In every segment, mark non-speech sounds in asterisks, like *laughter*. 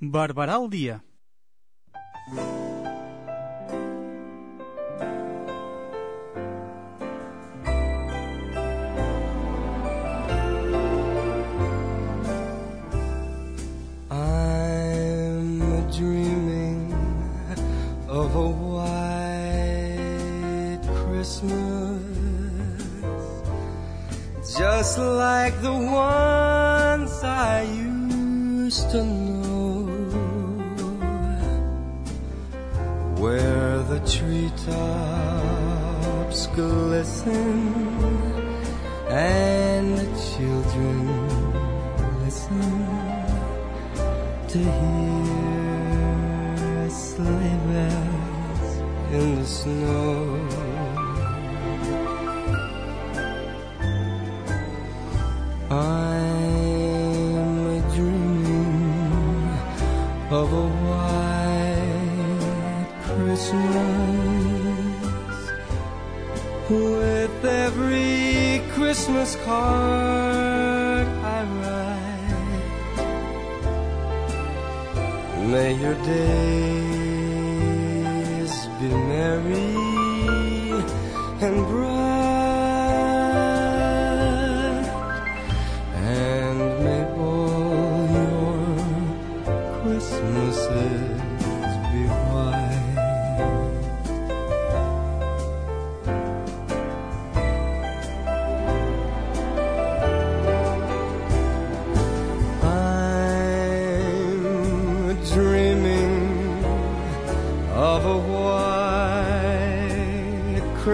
Barberà el dia.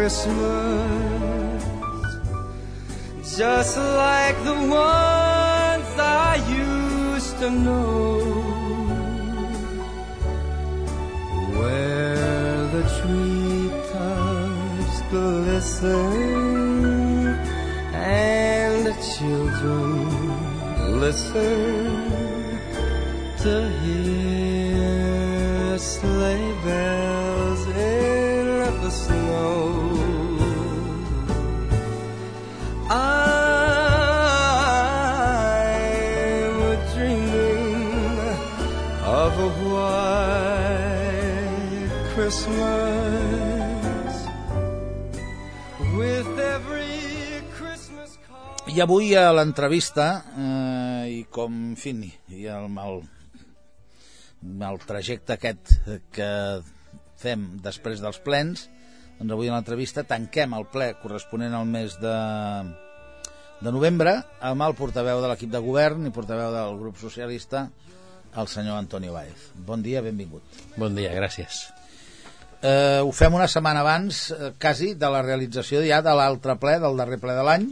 Christmas, just like the ones I used to know, where the treetops glisten and the children listen to hear I avui a l'entrevista, eh, i com, en fi, i el, el, el trajecte aquest que fem després dels plens, doncs avui a l'entrevista tanquem el ple corresponent al mes de, de novembre amb el portaveu de l'equip de govern i portaveu del grup socialista, el senyor Antonio Baez. Bon dia, benvingut. Bon dia, gràcies. Eh, ho fem una setmana abans, eh, quasi, de la realització ja de l'altre ple, del darrer ple de l'any,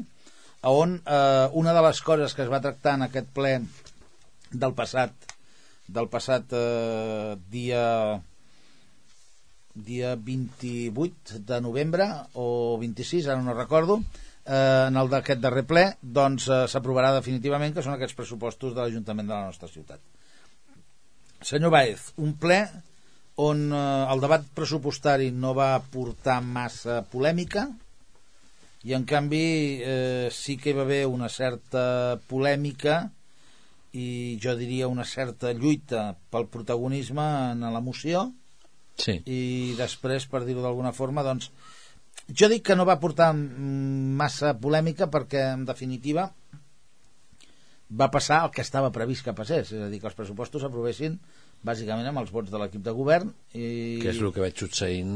on eh, una de les coses que es va tractar en aquest ple del passat del passat eh, dia dia 28 de novembre o 26, ara no recordo eh, en el d'aquest darrer ple doncs eh, s'aprovarà definitivament que són aquests pressupostos de l'Ajuntament de la nostra ciutat. Senyor Baez un ple on eh, el debat pressupostari no va portar massa polèmica i en canvi eh, sí que hi va haver una certa polèmica i jo diria una certa lluita pel protagonisme en la moció Sí. i després, per dir-ho d'alguna forma, doncs, jo dic que no va portar mm, massa polèmica perquè, en definitiva, va passar el que estava previst que passés, és a dir, que els pressupostos s'aprovessin bàsicament amb els vots de l'equip de govern i Que és el que vaig succeint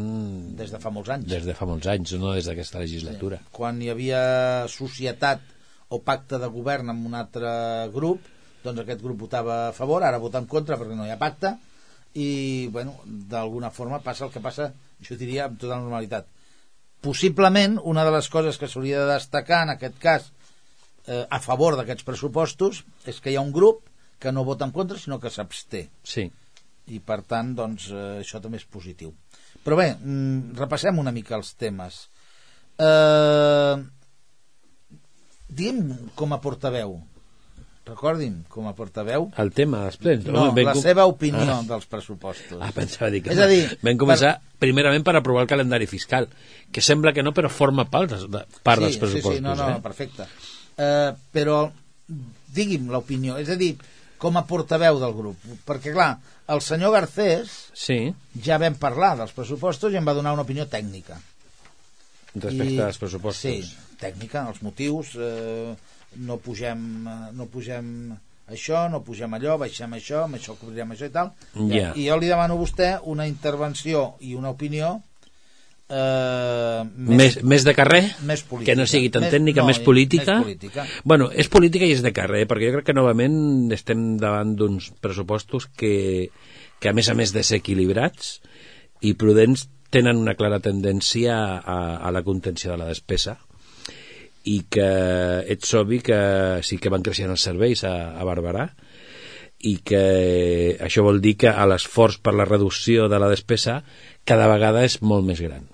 des de fa molts anys. des de fa molts anys, no des d'aquesta legislatura. Quan hi havia societat o pacte de govern amb un altre grup, doncs aquest grup votava a favor, ara vota en contra perquè no hi ha pacte, i, bueno, d'alguna forma passa el que passa, jo diria, amb tota normalitat. Possiblement, una de les coses que s'hauria de destacar en aquest cas eh, a favor d'aquests pressupostos és que hi ha un grup que no vota en contra, sinó que s'absté Sí. i per tant doncs, eh, això també és positiu però bé, mm, repassem una mica els temes eh, diguem com a portaveu recordin, com a portaveu El tema dels plens. no, home, ben la seva opinió Ah. dels pressupostos Ah, pensava dir que És a dir, vam començar primerament per aprovar el calendari fiscal, que sembla que no, però forma part, de, part dels pressupostos. Sí, sí, no, no, eh? perfecte. Eh, però digui'm l'opinió, és a dir, com a portaveu del grup. Perquè, clar, el senyor Garcés Sí, ja vam parlar dels pressupostos i em va donar una opinió tècnica. respecte I- als pressupostos. Sí, tècnica, els motius, eh, no pugem, eh, no pugem això, no pugem allò, baixem això, amb això cobrirem això i tal. Ja. I jo li demano a vostè una intervenció i una opinió eh, Més, més de carrer? més política. Que no sigui tan Més- tècnica, no, més política? més política. Bueno, és política i és de carrer, eh? perquè jo crec que novament estem davant d'uns pressupostos que, que a més a més de ser equilibrats i prudents tenen una clara tendència a, a la contenció de la despesa i que ets obvi que sí que van creixent els serveis a, a Barberà i que això vol dir que l'esforç per la reducció de la despesa cada vegada és molt més gran.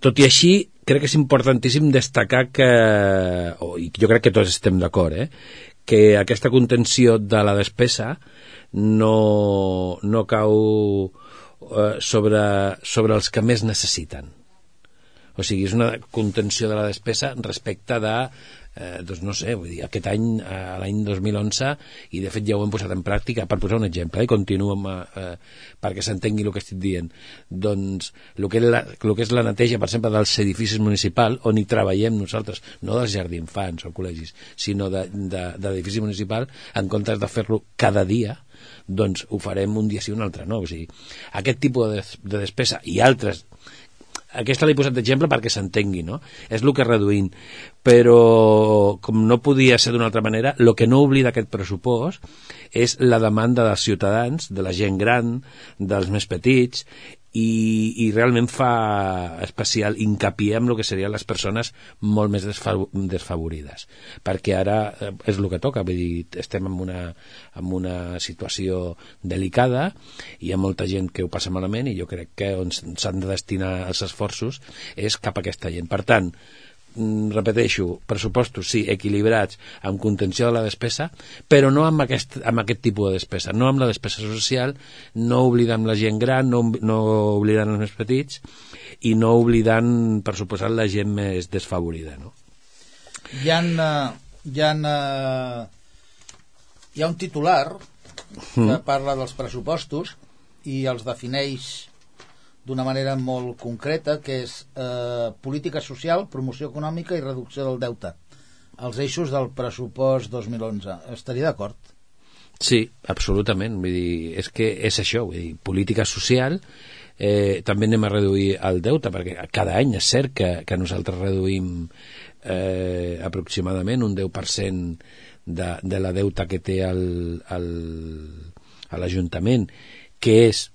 Tot i així, crec que és importantíssim destacar que, o, i jo crec que tots estem d'acord, eh, que aquesta contenció de la despesa no, no cau eh, sobre, sobre els que més necessiten. O sigui, és una contenció de la despesa respecte de, eh, doncs no sé, vull dir, aquest any, eh, l'any 2011, i de fet ja ho hem posat en pràctica, per posar un exemple, i eh, continuo amb, eh, perquè s'entengui el que estic dient. Doncs el que, la, el que és la neteja, per exemple, dels edificis municipals, on hi treballem nosaltres, no dels jardins infants o col·legis, sinó d'edifici de, de, municipal, en comptes de fer-lo cada dia, doncs ho farem un dia sí un altre no. O sigui, aquest tipus de, de despesa i altres aquesta l'he posat d'exemple perquè s'entengui, no? És el que reduint. Però, com no podia ser d'una altra manera, el que no oblida aquest pressupost és la demanda dels ciutadans, de la gent gran, dels més petits, i, i realment fa especial hincapié en el que serien les persones molt més desfa desfavorides perquè ara eh, és el que toca vull dir, estem en una, en una situació delicada hi ha molta gent que ho passa malament i jo crec que on s'han de destinar els esforços és cap a aquesta gent. Per tant, repeteixo, pressupostos sí, equilibrats, amb contenció de la despesa, però no amb aquest, amb aquest tipus de despesa, no amb la despesa social, no oblidant la gent gran, no, no oblidant els més petits i no oblidant, per suposat, la gent més desfavorida, no? Hi ha, uh, hi ha, uh, hi ha un titular que Mm. parla dels pressupostos i els defineix d'una manera molt concreta, que és eh, política social, promoció econòmica i reducció del deute. Els eixos del pressupost 2011. Estaria d'acord? Sí, absolutament. Vull dir, és que és això, vull dir, política social, eh, també anem a reduir el deute, perquè cada any és cert que, que nosaltres reduïm eh, aproximadament un 10% de, de la deuta que té l'Ajuntament, que és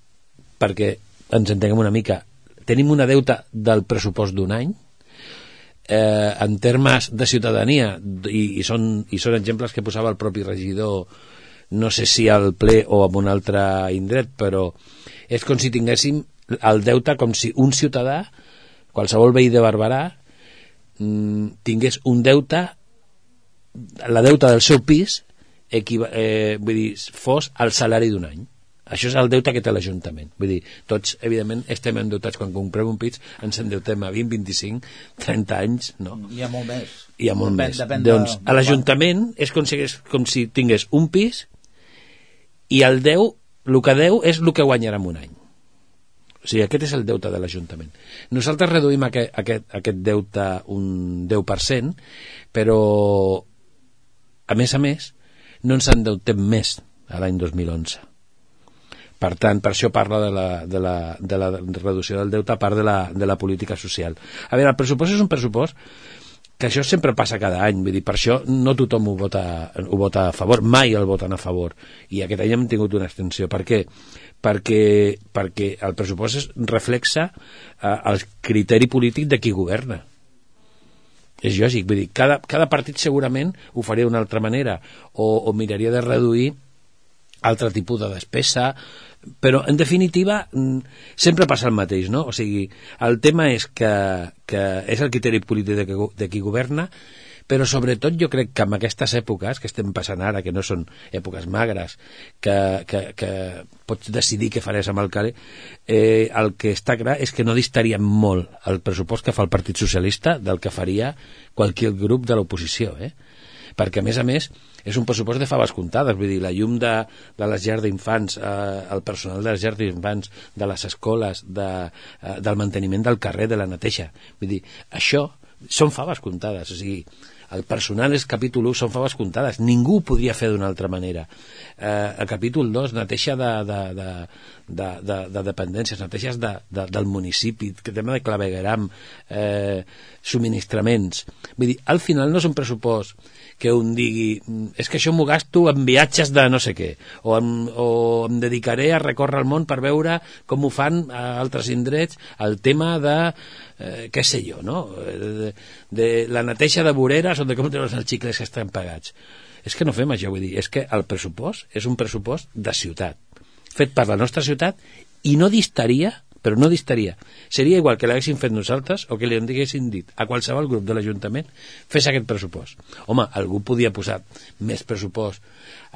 perquè ens entenguem una mica, tenim una deuta del pressupost d'un any, eh, en termes de ciutadania, i, i, són, i són exemples que posava el propi regidor, no sé si al ple o en un altre indret, però és com si tinguéssim el deute com si un ciutadà, qualsevol veí de Barberà, mm, tingués un deute, la deuta del seu pis, equiva, eh, vull dir, fos el salari d'un any. Això és el deute que té l'Ajuntament. Vull dir, tots, evidentment, estem endeutats. Quan comprem un pis, ens endeutem a 20, 25, 30 anys, no? Hi ha molt més. Hi ha molt Depèn- més. depèn de- doncs, a l'Ajuntament és com si, com si tingués un pis i el 10, el que deu és el que guanyarà en un any. O sigui, aquest és el deute de l'Ajuntament. Nosaltres reduïm aquest, aquest, aquest deute un 10%, però, a més a més, no ens endeutem més a l'any 2011. Per tant, per això parla de la, de la, de la reducció del deute a part de la, de la política social. A veure, el pressupost és un pressupost que això sempre passa cada any, vull dir, per això no tothom ho vota, ho vota a favor, mai el voten a favor, i aquest any hem tingut una extensió. Per què? Perquè, perquè el pressupost es reflexa eh, el criteri polític de qui governa. És lògic, vull dir, cada, cada partit segurament ho faria d'una altra manera, o, o miraria de reduir altre tipus de despesa, però en definitiva mm, sempre passa el mateix, no? O sigui, el tema és que, que és el criteri polític de, que, de qui governa, però sobretot jo crec que en aquestes èpoques que estem passant ara, que no són èpoques magres, que, que, que pots decidir què faràs amb el calé, eh, el que està clar és que no distaria molt el pressupost que fa el Partit Socialista del que faria qualsevol grup de l'oposició, eh? perquè a més a més és un pressupost de faves comptades, vull dir, la llum de, de les llars d'infants, eh, el personal de les llars d'infants, de les escoles, de, eh, del manteniment del carrer, de la neteja, vull dir, això són faves comptades, o sigui, el personal és capítol 1, són faves comptades. Ningú podria fer d'una altra manera. Eh, el capítol 2, neteja de, de, de, de, de, de dependències, neteges de, de, del municipi, que tema de clavegueram, eh, subministraments. Vull dir, al final no és un pressupost que un digui "Mm, és que això m'ho gasto en viatges de no sé què o em, o em dedicaré a recórrer el món per veure com ho fan a altres indrets el tema de eh, què sé jo, no? De, de la neteja de voreres o de com treus els xicles que estan pagats és que no fem això, vull dir, és que el pressupost és un pressupost de ciutat fet per la nostra ciutat i no distaria però no distaria. Seria igual que l'haguessin fet nosaltres o que li haguessin dit a qualsevol grup de l'Ajuntament fes aquest pressupost. Home, algú podia posar més pressupost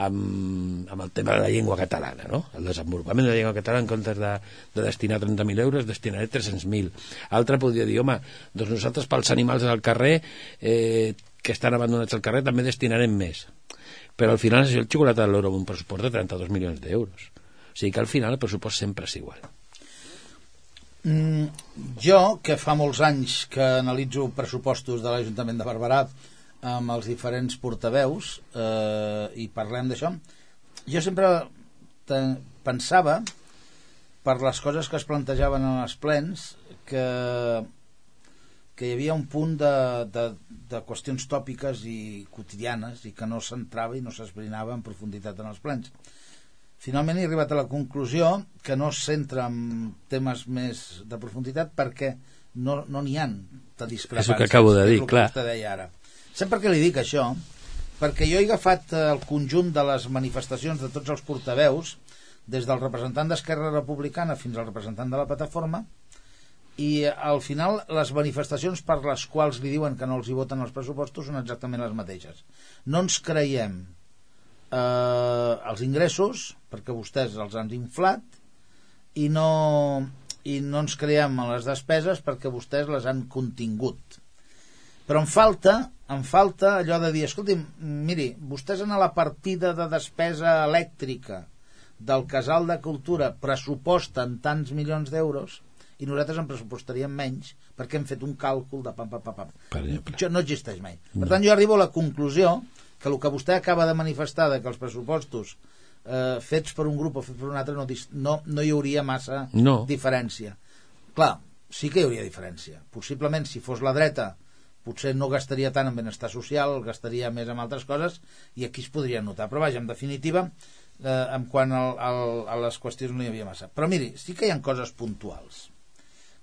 amb, amb el tema de la llengua catalana, no? El desenvolupament de la llengua catalana en comptes de, de destinar 30.000 euros, destinaré 300.000. Altre podria dir, home, doncs nosaltres pels animals del carrer eh, que estan abandonats al carrer també destinarem més. Però al final és el xocolata de l'euro amb un pressupost de 32 milions d'euros. O sigui que al final el pressupost sempre és igual. Mm, jo, que fa molts anys que analitzo pressupostos de l'Ajuntament de Barberà amb els diferents portaveus eh, i parlem d'això, jo sempre pensava per les coses que es plantejaven en els plens que, que hi havia un punt de, de, de qüestions tòpiques i quotidianes i que no s'entrava i no s'esbrinava en profunditat en els plens finalment he arribat a la conclusió que no es centra en temes més de profunditat perquè no n'hi no han de discrepàncies. És el que acabo de dir, clar. deia ara. Sap per què li dic això? Perquè jo he agafat eh, el conjunt de les manifestacions de tots els portaveus, des del representant d'Esquerra Republicana fins al representant de la plataforma, i eh, al final les manifestacions per les quals li diuen que no els hi voten els pressupostos són exactament les mateixes. No ens creiem eh, els ingressos perquè vostès els han inflat i no, i no ens creiem en les despeses perquè vostès les han contingut però em falta em falta allò de dir escolti, miri, vostès en la partida de despesa elèctrica del casal de cultura pressuposten tants milions d'euros i nosaltres en pressupostaríem menys perquè hem fet un càlcul de pam, pam, pam, pam. Això no existeix mai. Per tant, jo arribo a la conclusió que el que vostè acaba de manifestar de que els pressupostos eh, fets per un grup o fets per un altre no, no, no hi hauria massa No. diferència. Clar, sí que hi hauria diferència. Possiblement, si fos la dreta, potser no gastaria tant en benestar social, gastaria més en altres coses, i aquí es podria notar. Però vaja, en definitiva, eh, en quant al, al, a les qüestions no hi havia massa. Però miri, sí que hi ha coses puntuals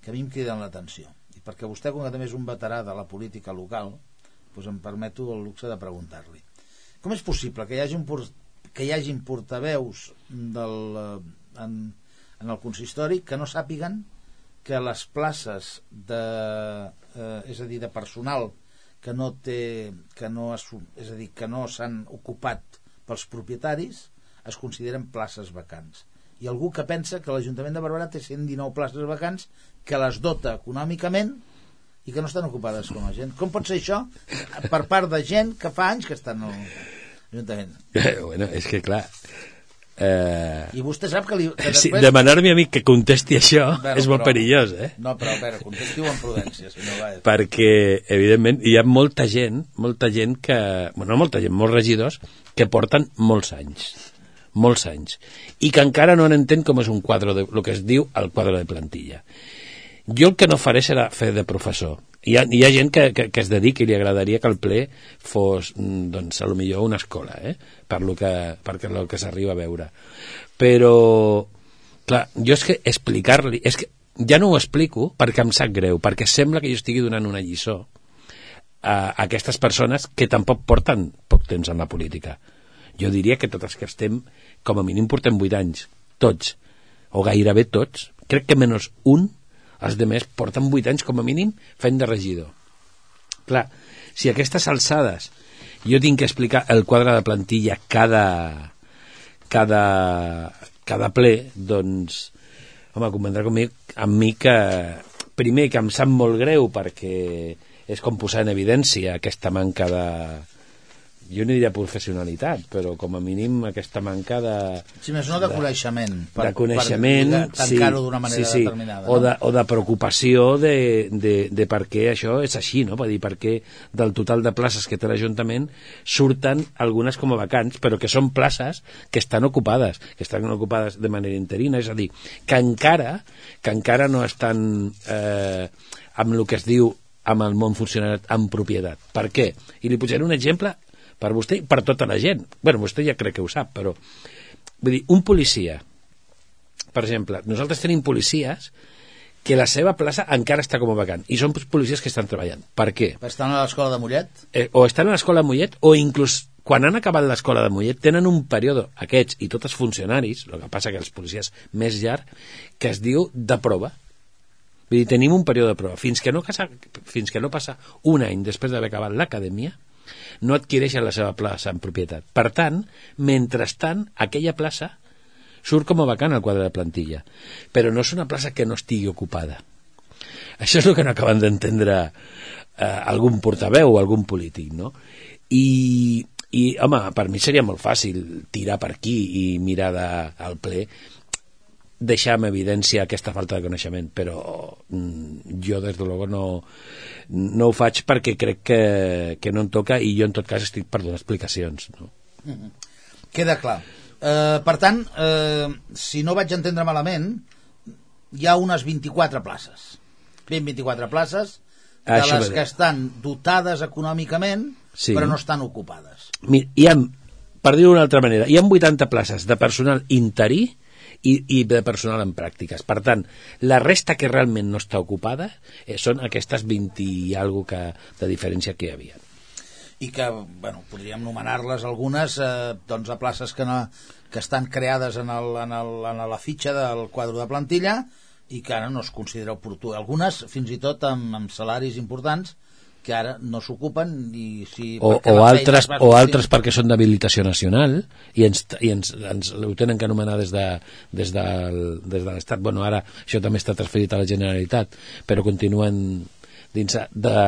que a mi em criden l'atenció. I perquè vostè, com que també és un veterà de la política local, doncs em permeto el luxe de preguntar-li. Com és possible que hi hagi, por que hi hagin portaveus del, eh, en, en el consistori que no sàpiguen que les places de, eh, és a dir, de personal que no té, que no es, és a dir, que no s'han ocupat pels propietaris es consideren places vacants. I algú que pensa que l'Ajuntament de Barberà té 119 places vacants que les dota econòmicament i que no estan ocupades com a gent. Com pot ser això per part de gent que fa anys que estan al Ajuntament? bueno, és que clar... Eh, I vostè sap que, li, que sí, després... demanar-me a mi que contesti això Bueno, és molt però- perillós, eh? No, però a veure, contestiu amb prudència, senyor Baez. perquè evidentment hi ha molta gent molta gent que, bueno, no molta gent, molts regidors que porten molts anys molts anys i que encara no entén com és un quadre de, el que es diu el quadre de plantilla jo el que no faré serà fer de professor. Hi ha, hi ha gent que, que, que es dedica i li agradaria que el ple fos mm, doncs a lo millor una escola eh? per lo que, perquè el que s'arriba a veure. Però clar, jo és que explicar-li és que ja no ho explico perquè em sap greu perquè sembla que jo estigui donant una lliçó a aquestes persones que tampoc porten poc temps en la política. Jo diria que tots els que estem com a mínim portem 8 anys tots, o gairebé tots crec que menys un els de més porten 8 anys com a mínim fent de regidor. Clar, si aquestes alçades jo tinc que explicar el quadre de plantilla cada cada, cada ple doncs home, convendrà conmigo, amb mi que primer que em sap molt greu perquè és com posar en evidència aquesta manca de jo no diria professionalitat, però com a mínim aquesta manca de... Si més no, de, coneixement. de coneixement, per sí, tancar-ho d'una manera sí, sí, determinada. o, no? de, o de preocupació de, de, de per què això és així, no? Per dir, per què del total de places que té l'Ajuntament surten algunes com a vacants, però que són places que estan ocupades, que estan ocupades de manera interina, és a dir, que encara, que encara no estan eh, amb el que es diu amb el món funcionariat en propietat. Per què? I li posaré un exemple per vostè i per tota la gent. bueno, vostè ja crec que ho sap, però... Vull dir, un policia, per exemple, nosaltres tenim policies que la seva plaça encara està com a vacant, i són policies que estan treballant. Per què? Estan a l'escola de Mollet? Eh, o estan a l'escola de Mollet, o inclús quan han acabat l'escola de Mollet tenen un període, aquests i tots els funcionaris, el que passa que els policies més llarg, que es diu de prova. Vull dir, tenim un període de prova. Fins que no, casa, fins que no passa un any després d'haver acabat l'acadèmia, no adquireixen la seva plaça en propietat. Per tant, mentrestant, aquella plaça surt com a vacant al quadre de plantilla. Però no és una plaça que no estigui ocupada. Això és el que no acaben d'entendre eh, algun portaveu o algun polític, no? I, i, home, per mi seria molt fàcil tirar per aquí i mirar de, al ple deixar en evidència aquesta falta de coneixement, però mm, jo des de luego no, no ho faig perquè crec que, que no em toca i jo en tot cas estic per donar explicacions. No? Queda clar. Eh, per tant, eh, si no vaig entendre malament, hi ha unes 24 places. Ben 24 places, de Això les que estan dotades econòmicament, Sí. però no estan ocupades. Mira, hi ha, per dir-ho d'una altra manera, hi ha 80 places de personal interí i, i de personal en pràctiques. Per tant, la resta que realment no està ocupada eh, són aquestes 20 i alguna que, de diferència que hi havia. i que, bueno, podríem nomenar-les algunes eh, doncs a places que, no, que estan creades en, el, en, el, en la fitxa del quadre de plantilla i que ara no es considera oportú. Algunes, fins i tot, amb, amb salaris importants, que ara no s'ocupen i si... O, o, altres, o altres perquè són d'habilitació nacional i ens, i ens, ens ho tenen que anomenar des de, des del, des de l'Estat. Bueno, ara això també està transferit a la Generalitat, però continuen dins de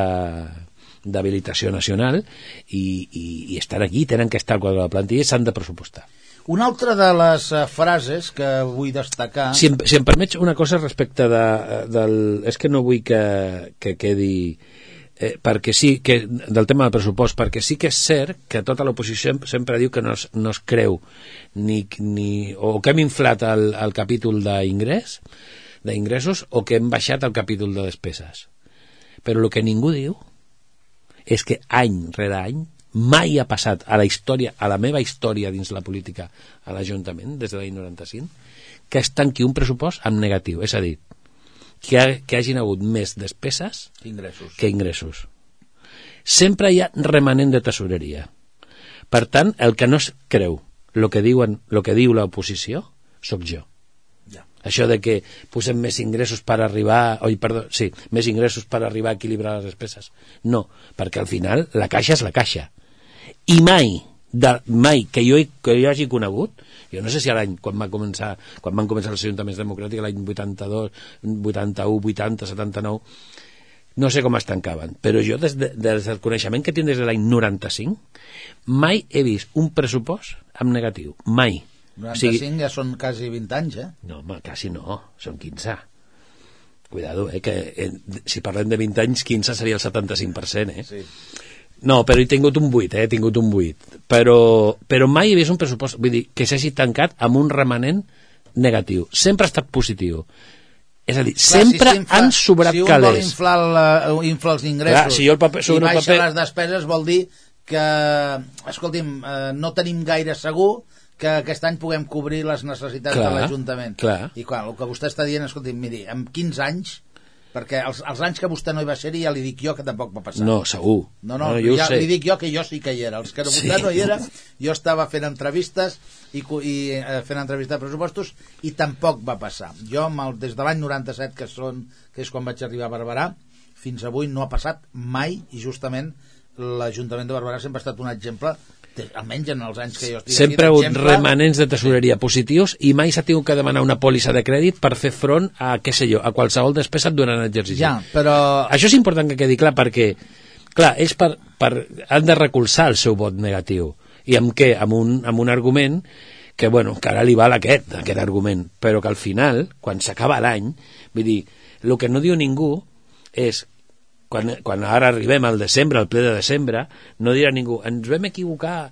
d'habilitació nacional i, i, i estan aquí, tenen que estar al quadre de la plantilla i s'han de pressupostar. Una altra de les eh, frases que vull destacar... Si em, si em permets una cosa respecte de, del... És que no vull que, que quedi... Eh, perquè sí, que, del tema del pressupost, perquè sí que és cert que tota l'oposició sem- sempre diu que no es, no es creu ni, ni, o que hem inflat el, el capítol d'ingrés d'ingressos o que hem baixat el capítol de despeses. Però el que ningú diu és que any rere any mai ha passat a la història, a la meva història dins la política a l'Ajuntament, des de l'any 95, que es tanqui un pressupost amb negatiu. És a dir, que, ha, que hagin hagut més despeses Ingressos. que ingressos. Sempre hi ha remanent de tesoreria. Per tant, el que no es creu el que, diuen, el que diu l'oposició, sóc jo. Ja. Això de que posem més ingressos per arribar... Oi, perdó, sí, més ingressos per arribar a equilibrar les despeses. No, perquè al final la caixa és la caixa. I mai, de, mai que jo, que jo hagi conegut, jo no sé si l'any, quan, va començar, quan van començar els ajuntaments democràtics, l'any 82, 81, 80, 79, no sé com es tancaven, però jo des, de, des del coneixement que tinc des de l'any 95 mai he vist un pressupost amb negatiu, mai. 95 ja són quasi 20 anys, eh? No, home, quasi no, són 15. Cuidado, eh, que eh, si parlem de 20 anys, 15 seria el 75%, eh? Sí. No, però he tingut un 8, eh? He tingut un 8. Però, però mai he vist un pressupost, vull dir, que s'hagi tancat amb un remanent negatiu. Sempre ha estat positiu. És a dir, sempre s'infla- han sobrat si un vol calés. inflar, la, inflar els ingressos Clar, si jo el paper- i el baixa paper- les despeses vol dir que, escolti'm, eh, no tenim gaire segur que aquest any puguem cobrir les necessitats Clar, de l'Ajuntament. clar. I clar, el que vostè està dient, escolti'm, miri, en 15 anys, perquè els, els anys que vostè no hi va ser ja li dic jo que tampoc va passar. No, segur. No, no, jo ja li dic jo que jo sí que hi era. Els que Sí. vostè no hi era, jo estava fent entrevistes i, i eh, fent entrevistes de pressupostos i tampoc va passar. Jo, el, des de l'any 97, que, són, que és quan vaig arribar a Barberà, fins avui no ha passat mai i justament l'Ajuntament de Barberà sempre ha estat un exemple almenys en els anys que jo estic Sempre ha aquí, hagut d'exemple. remanents de tesoreria positius i mai s'ha tingut que demanar una pòlissa de crèdit per fer front a, què sé jo, a qualsevol despesa durant l'exercici. Ja, però... Això és important que quedi clar perquè, Clar, és per, per, han de recolzar el seu vot negatiu. I amb què? Amb un, amb un argument que, bueno, que ara li val aquest, aquest argument, però que al final, quan s'acaba l'any, vull dir, el que no diu ningú és quan, quan ara arribem al desembre, al ple de desembre, no dirà ningú, ens vam equivocar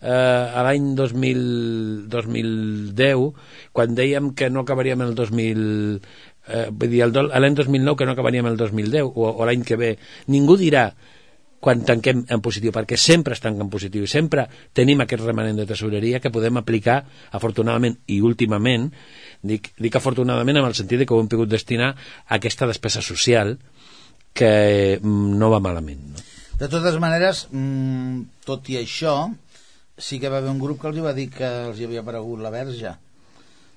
eh, a l'any 2010, quan dèiem que no acabaríem el 2000... Eh, vull dir, l'any 2009 que no acabaríem el 2010, o, o l'any que ve. Ningú dirà quan tanquem en positiu, perquè sempre es tanca en positiu i sempre tenim aquest remanent de tesoreria que podem aplicar, afortunadament i últimament, dic, dic afortunadament en el sentit que ho hem pogut destinar a aquesta despesa social que mm, no va malament. No? De totes maneres, mmm, tot i això, sí que va haver un grup que els va dir que els hi havia aparegut la verge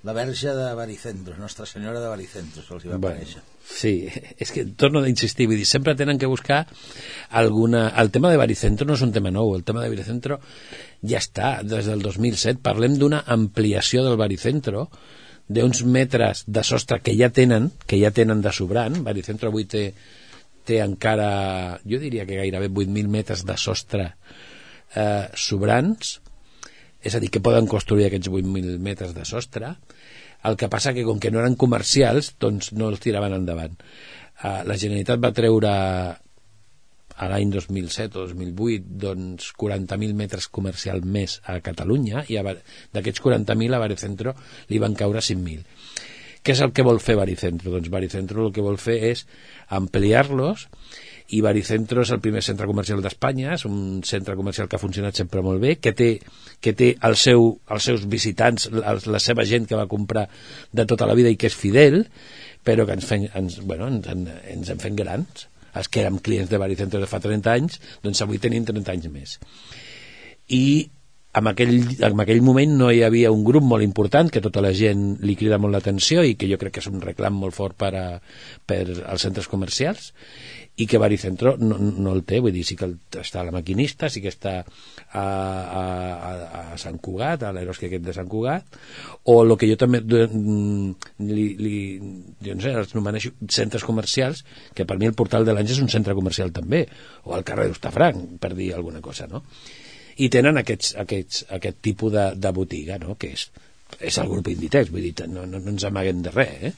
la verge de Baricentros, Nostra Senyora de Baricentros, els hi va bueno, aparèixer. Sí, *laughs* és que torno a insistir, vull dir, sempre tenen que buscar alguna... El tema de Baricentro no és un tema nou, el tema de Baricentro ja està, des del 2007. Parlem d'una ampliació del Baricentro, d'uns metres de sostre que ja tenen, que ja tenen de sobrant. Baricentro avui té, té encara, jo diria que gairebé 8.000 metres de sostre eh, sobrants, és a dir, que poden construir aquests 8.000 metres de sostre, el que passa que com que no eren comercials, doncs no els tiraven endavant. Uh, la Generalitat va treure a l'any 2007 o 2008 doncs 40.000 metres comercial més a Catalunya i d'aquests 40.000 a Baricentro li van caure 5.000. Què és el que vol fer Baricentro? Doncs Baricentro el que vol fer és ampliar-los i Baricentro és el primer centre comercial d'Espanya, és un centre comercial que ha funcionat sempre molt bé, que té, que té el seu, els seus visitants, el, la seva gent que va comprar de tota la vida i que és fidel, però que ens, fem, ens, bueno, ens, ens en fem grans. Els que érem clients de Baricentro de fa 30 anys, doncs avui tenim 30 anys més. I en aquell, en aquell moment no hi havia un grup molt important que tota la gent li crida molt l'atenció i que jo crec que és un reclam molt fort per, a, per als centres comercials i que Baricentro no, no el té, vull dir, sí que està la maquinista, sí que està a, a, a, a Sant Cugat, a l'aerosque aquest de Sant Cugat, o el que jo també mm, li, li, jo no sé, els nomeneixo centres comercials, que per mi el Portal de l'Anys és un centre comercial també, o el carrer d'Ustafranc, per dir alguna cosa, no? I tenen aquests, aquests, aquest tipus de, de botiga, no?, que és, és el grup Inditex, vull dir, no, no, no ens amaguem de res, eh?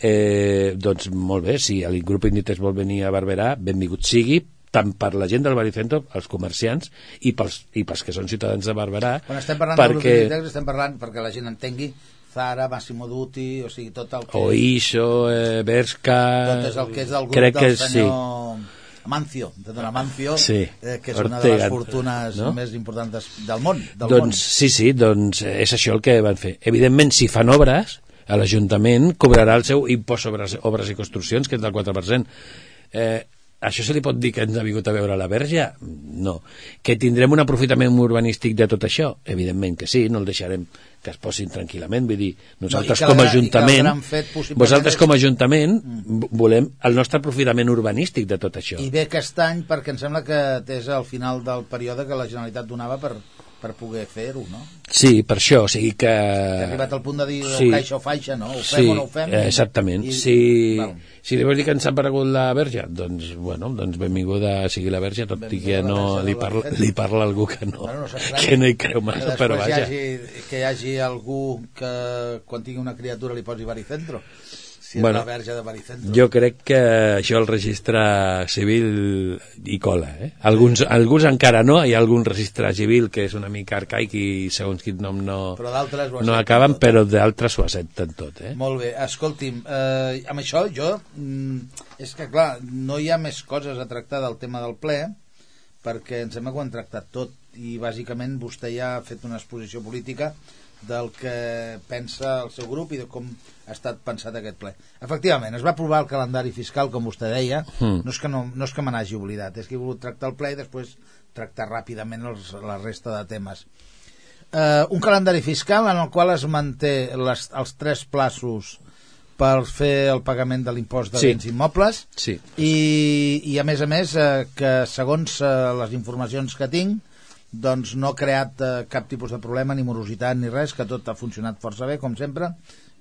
eh, doncs molt bé, si el grup Inditex vol venir a Barberà, benvingut sigui, tant per la gent del Baricentro, els comerciants, i pels, i pels que són ciutadans de Barberà. Quan estem parlant perquè... del grup Inditex, estem parlant perquè la gent entengui Zara, Massimo Dutti, o sigui, tot el que... Oixo, eh, Berska... Tot és el que és el grup crec del senyor... Sí. Mancio, de Don Amancio, sí, eh, que és Ortega, una de les fortunes no? més importants del món. Del doncs món. sí, sí, doncs és això el que van fer. Evidentment, si fan obres, l'Ajuntament cobrarà el seu impost sobre obres i construccions, que és del 4%. Eh, això se li pot dir que ens ha vingut a veure la verge? No. Que tindrem un aprofitament urbanístic de tot això? Evidentment que sí, no el deixarem que es posin tranquil·lament, vull dir, nosaltres no, com a Ajuntament, vosaltres com a Ajuntament mm. volem el nostre aprofitament urbanístic de tot això. I bé aquest any, perquè em sembla que és al final del període que la Generalitat donava per, per poder fer-ho, no? Sí, per això, o sigui que... Ha arribat al punt de dir sí. o caixa o faixa, no? Ho fem sí, o no ho fem? Exactament. I... Si, bueno. si li vols dir que ens ha aparegut la verge, doncs, bueno, doncs benvinguda sigui la verge, tot i que no li parla, li parla algú que no, bueno, no que no hi creu massa, però vaja. Hi hagi, que hi hagi algú que quan tingui una criatura li posi baricentro si bueno, la verge de Baricentro. Jo crec que això el registre civil hi cola. Eh? Alguns, alguns encara no, hi ha algun registre civil que és una mica arcaic i segons quin nom no, no acaben, tot, però d'altres ho accepten tot. Eh? Molt bé, escolti'm, eh, amb això jo... Mm, és que clar, no hi ha més coses a tractar del tema del ple, perquè em sembla que ho han tractat tot i bàsicament vostè ja ha fet una exposició política del que pensa el seu grup i de com ha estat pensat aquest ple. Efectivament, es va aprovar el calendari fiscal, com vostè deia, mm. no és que, no, no és que me n'hagi oblidat, és que he volgut tractar el ple i després tractar ràpidament els, la resta de temes. Uh, un calendari fiscal en el qual es manté les, els tres plaços per fer el pagament de l'impost de sí. béns immobles sí. i, i a més a més eh, que segons eh, les informacions que tinc doncs no ha creat eh, cap tipus de problema, ni morositat ni res, que tot ha funcionat força bé, com sempre,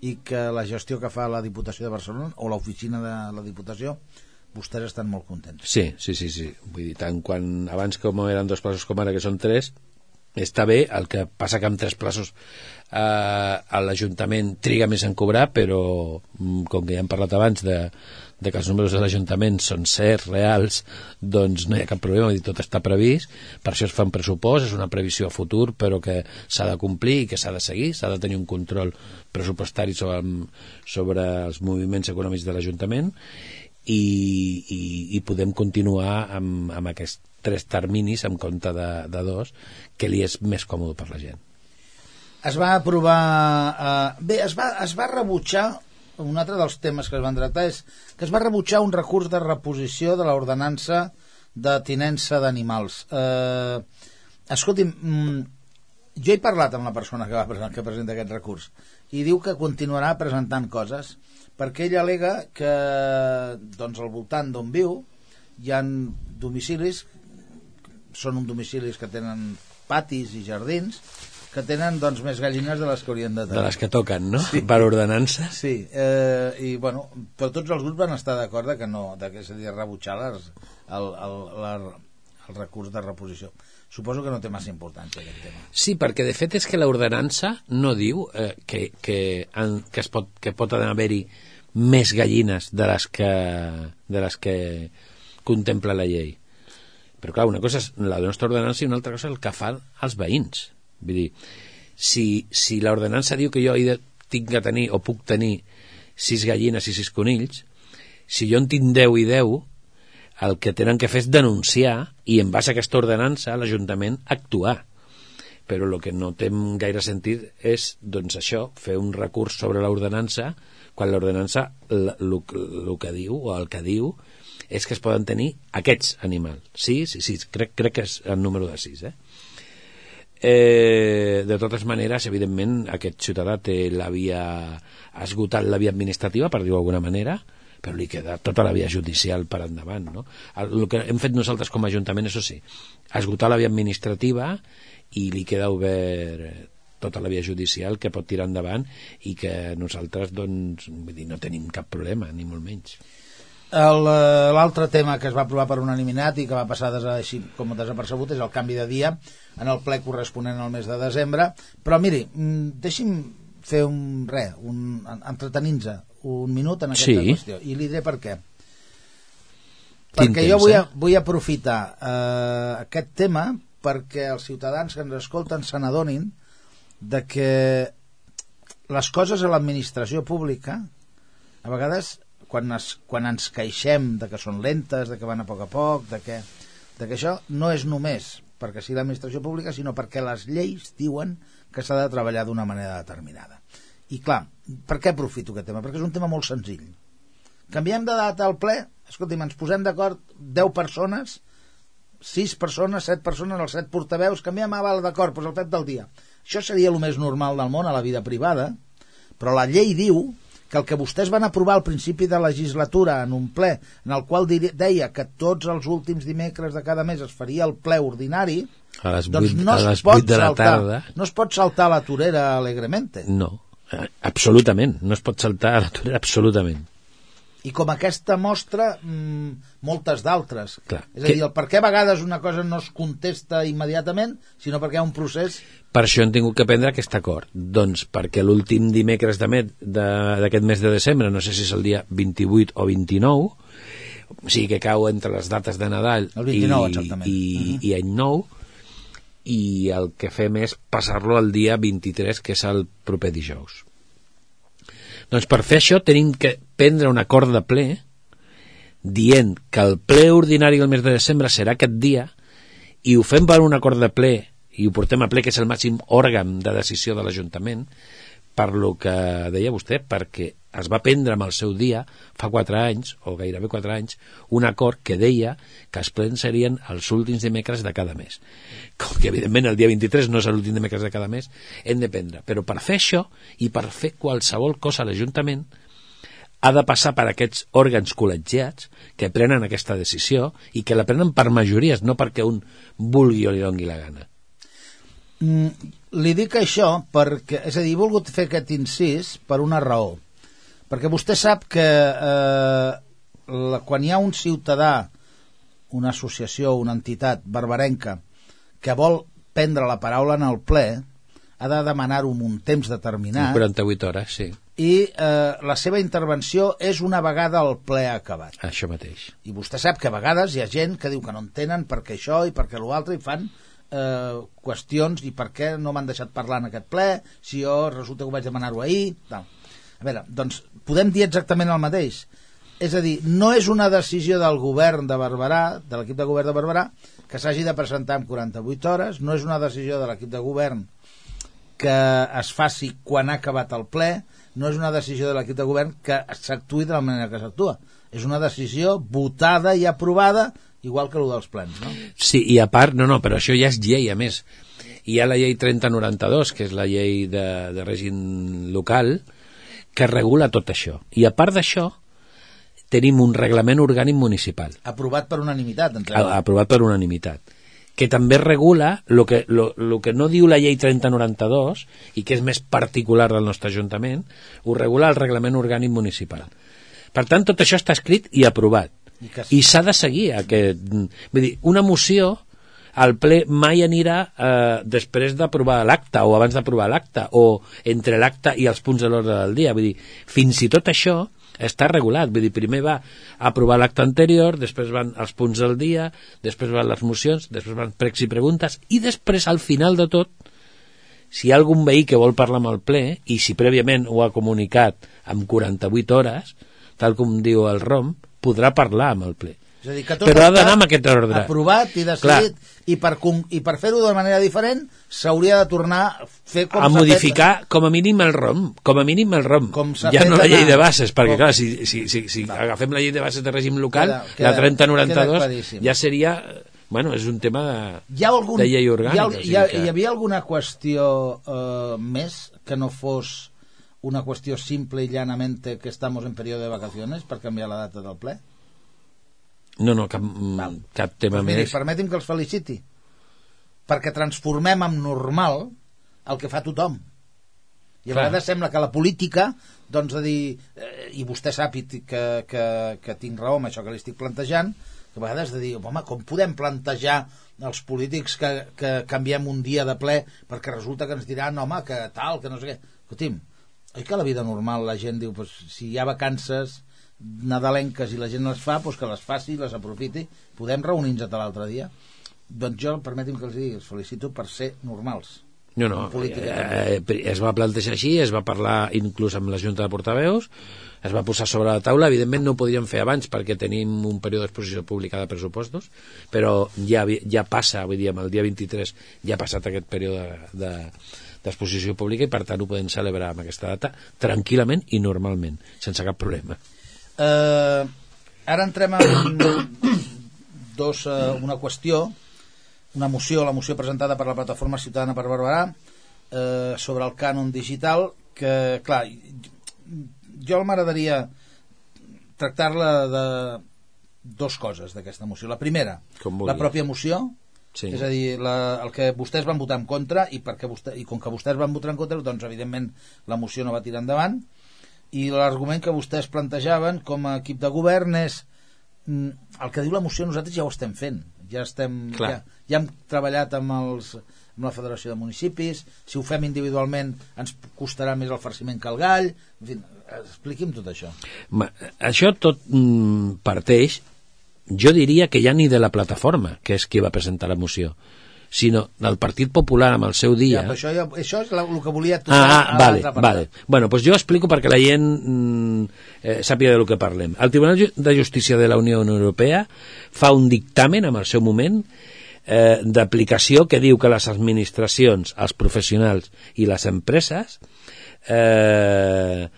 i que la gestió que fa la Diputació de Barcelona, o l'oficina de la Diputació, vostès estan molt contents. Sí, sí, sí, sí. Vull dir, tant quan abans com eren dos plaços com ara que són tres, està bé, el que passa que amb tres plaços eh, l'Ajuntament triga més en cobrar, però mm, com que ja hem parlat abans de, de que els números de l'Ajuntament són certs, reals, doncs no hi ha cap problema, dir, tot està previst, per això es fa un pressupost, és una previsió a futur, però que s'ha de complir i que s'ha de seguir, s'ha de tenir un control pressupostari sobre, sobre els moviments econòmics de l'Ajuntament i, i, i podem continuar amb, amb aquests tres terminis en compte de, de dos, que li és més còmode per la gent. Es va aprovar... Eh, bé, es va, es va rebutjar un altre dels temes que es van tractar és que es va rebutjar un recurs de reposició de l'ordenança de tinença d'animals. Eh, escolti'm, mm, jo he parlat amb la persona que, va que presenta aquest recurs i diu que continuarà presentant coses perquè ell alega que doncs, al voltant d'on viu hi han domicilis són un domicilis que tenen patis i jardins que tenen doncs, més gallines de les que haurien de tenir. De les que toquen, no? Sí. Per ordenança. Sí, eh, i bueno, però tots els grups van estar d'acord que no, de que s'havia rebutjar les, el, el, la, el recurs de reposició. Suposo que no té massa importància aquest tema. Sí, perquè de fet és que l'ordenança no diu eh, que, que, en, que, es pot, que pot haver-hi més gallines de les que, de les que contempla la llei però clar, una cosa és la nostra ordenança i una altra cosa és el que fan els veïns. Vull dir, si, si l'ordenança diu que jo he de, tinc que tenir o puc tenir sis gallines i sis conills, si jo en tinc 10 i 10, el que tenen que fer és denunciar i en base a aquesta ordenança l'Ajuntament actuar però el que no té gaire sentit és, doncs això, fer un recurs sobre l'ordenança quan l'ordenança el que diu o el que diu és que es poden tenir aquests animals. Sí, sí, sí, crec, crec que és el número de 6, eh? Eh, de totes maneres, evidentment, aquest ciutadà té la via ha esgotat la via administrativa, per dir-ho d'alguna manera, però li queda tota la via judicial per endavant. No? El, el que hem fet nosaltres com a Ajuntament, això sí, esgotar la via administrativa i li queda obert tota la via judicial que pot tirar endavant i que nosaltres doncs, vull dir, no tenim cap problema, ni molt menys. Eh, l'altre tema que es va aprovar per unanimitat i que va passar des, així com desapercebut és el canvi de dia en el ple corresponent al mes de desembre. Però miri, mm, deixi'm fer un res, un, entretenint un minut en aquesta sí. qüestió. I li diré per què. Perquè jo vull, vull aprofitar eh, aquest tema perquè els ciutadans que ens escolten se n'adonin de que les coses a l'administració pública a vegades quan, es, quan ens queixem de que són lentes, de que van a poc a poc, de que, de que això no és només perquè sigui l'administració pública, sinó perquè les lleis diuen que s'ha de treballar d'una manera determinada. I clar, per què aprofito aquest tema? Perquè és un tema molt senzill. Canviem de data al ple, escolti'm, ens posem d'acord 10 persones, 6 persones, 7 persones, els 7 portaveus, canviem, ah, val, d'acord, doncs el fet del dia. Això seria el més normal del món a la vida privada, però la llei diu que el que vostès van aprovar al principi de legislatura en un ple en el qual deia que tots els últims dimecres de cada mes es faria el ple ordinari a les 8, doncs no a les 8 de la saltar, tarda. no es pot saltar la torera alegremente no, eh, absolutament no es pot saltar la torera absolutament i com aquesta mostra mmm, moltes d'altres és a dir, el per què a vegades una cosa no es contesta immediatament sinó perquè hi ha un procés per això hem tingut que prendre aquest acord. Doncs perquè l'últim dimecres d'aquest mes de desembre, no sé si és el dia 28 o 29, o sigui que cau entre les dates de Nadal el 29, i, exactament. i, uh -huh. i Any Nou, i el que fem és passar-lo al dia 23, que és el proper dijous. Doncs per fer això tenim que prendre un acord de ple dient que el ple ordinari del mes de desembre serà aquest dia i ho fem per un acord de ple i ho portem a ple, que és el màxim òrgan de decisió de l'Ajuntament, per lo que deia vostè, perquè es va prendre amb el seu dia, fa quatre anys, o gairebé quatre anys, un acord que deia que els plens serien els últims dimecres de cada mes. Com que, evidentment, el dia 23 no és l'últim dimecres de cada mes, hem de prendre. Però per fer això, i per fer qualsevol cosa a l'Ajuntament, ha de passar per aquests òrgans col·legiats que prenen aquesta decisió i que la prenen per majories, no perquè un vulgui o li dongui la gana. Mm, li dic això perquè, és a dir, he volgut fer aquest incís per una raó. Perquè vostè sap que eh, la, quan hi ha un ciutadà, una associació, una entitat barbarenca, que vol prendre la paraula en el ple, ha de demanar-ho un temps determinat 48 hores, sí. I eh, la seva intervenció és una vegada el ple acabat. Això mateix. I vostè sap que a vegades hi ha gent que diu que no entenen per què això i per què l'altre i fan eh, qüestions i per què no m'han deixat parlar en aquest ple si jo resulta que ho vaig demanar-ho ahir tal. a veure, doncs podem dir exactament el mateix és a dir, no és una decisió del govern de Barberà, de l'equip de govern de Barberà que s'hagi de presentar en 48 hores no és una decisió de l'equip de govern que es faci quan ha acabat el ple no és una decisió de l'equip de govern que s'actuï de la manera que s'actua és una decisió votada i aprovada igual que el dels plens, no? Sí, i a part, no, no, però això ja és llei, a més. Hi ha la llei 3092, que és la llei de, de règim local, que regula tot això. I a part d'això, tenim un reglament orgànic municipal, Aprovat per unanimitat, entre aprovat per unanimitat, que també regula el que, lo, lo que no diu la llei 3092 i que és més particular del nostre Ajuntament, ho regula el reglament orgànic municipal. Per tant, tot això està escrit i aprovat. I s'ha de seguir aquest... Vull dir, una moció al ple mai anirà eh, després d'aprovar l'acte o abans d'aprovar l'acte o entre l'acte i els punts de l'ordre del dia. Vull dir, fins i tot això està regulat, vull dir, primer va aprovar l'acte anterior, després van els punts del dia, després van les mocions, després van pregs i preguntes, i després, al final de tot, si hi ha algun veí que vol parlar amb el ple, i si prèviament ho ha comunicat amb 48 hores, tal com diu el ROM, podrà parlar amb el ple. És a dir, que tot Però ha d'anar amb aquest ordre. Aprovat i decidit, i per, i per fer-ho de manera diferent s'hauria de tornar a fer com a modificar com a mínim el ROM com a mínim el ROM Com ja fet no la llei de bases perquè com- clar, si, si, si, si agafem la llei de bases de règim local Queda- queda- la queda 3092 claríssim. ja seria bueno, és un tema de, Hi ha algun, de llei orgànica hi, ha, hi, ha, que- hi havia alguna qüestió eh, més que no fos una qüestió simple y llanamente que estamos en periodo de vacaciones per canviar la data del ple? No, no, cap, Val. cap tema Pues miri, més permeti'm que els feliciti perquè transformem en normal el que fa tothom i a Clar. vegades sembla que la política doncs de dir, eh, i vostè sap i que, que, que tinc raó amb això que li estic plantejant que a vegades de dir, home, com podem plantejar els polítics que, que canviem un dia de ple perquè resulta que ens diran, home, que tal, que no sé què escolti'm, oi que la vida normal la gent diu, pues, si hi ha vacances nadalenques i la gent les fa, doncs que les faci i les aprofiti. Podem reunir-nos a l'altre dia? Doncs jo, permeti'm que els digui, els felicito per ser normals. No, no, eh, eh, es va plantejar així, es va parlar inclús amb la Junta de Portaveus, es va posar sobre la taula, evidentment no ho podíem fer abans perquè tenim un període d'exposició pública de pressupostos, però ja, ja passa, vull dir, amb el dia 23 ja ha passat aquest període de, d'exposició pública i per tant ho podem celebrar amb aquesta data tranquil·lament i normalment, sense cap problema. Eh, ara entrem en *coughs* dos, eh, una qüestió, una moció, la moció presentada per la plataforma Ciutadana per Barberà eh, sobre el cànon digital, que, clar, jo m'agradaria tractar-la de dos coses d'aquesta moció. La primera, la pròpia moció, Sí. és a dir, la, el que vostès van votar en contra i, perquè vostè, i com que vostès van votar en contra, doncs evidentment la moció no va tirar endavant i l'argument que vostès plantejaven com a equip de govern és mm, el que diu la moció nosaltres ja ho estem fent. Ja, estem, Clar. ja, ja hem treballat amb, els, amb la Federació de Municipis. Si ho fem individualment ens costarà més el farciment que el gall. En fi, expliqui'm tot això. Ma, això tot mm, parteix, jo diria que ja ni de la plataforma, que és qui va presentar la moció, sinó del Partit Popular amb el seu dia... ja, però això, això és el que volia tocar Ah, a vale, vale. Bueno, pues jo explico perquè la gent mm, eh, sàpiga de lo que parlem. El Tribunal de Justícia de la Unió Europea fa un dictamen en el seu moment eh, d'aplicació que diu que les administracions, els professionals i les empreses eh,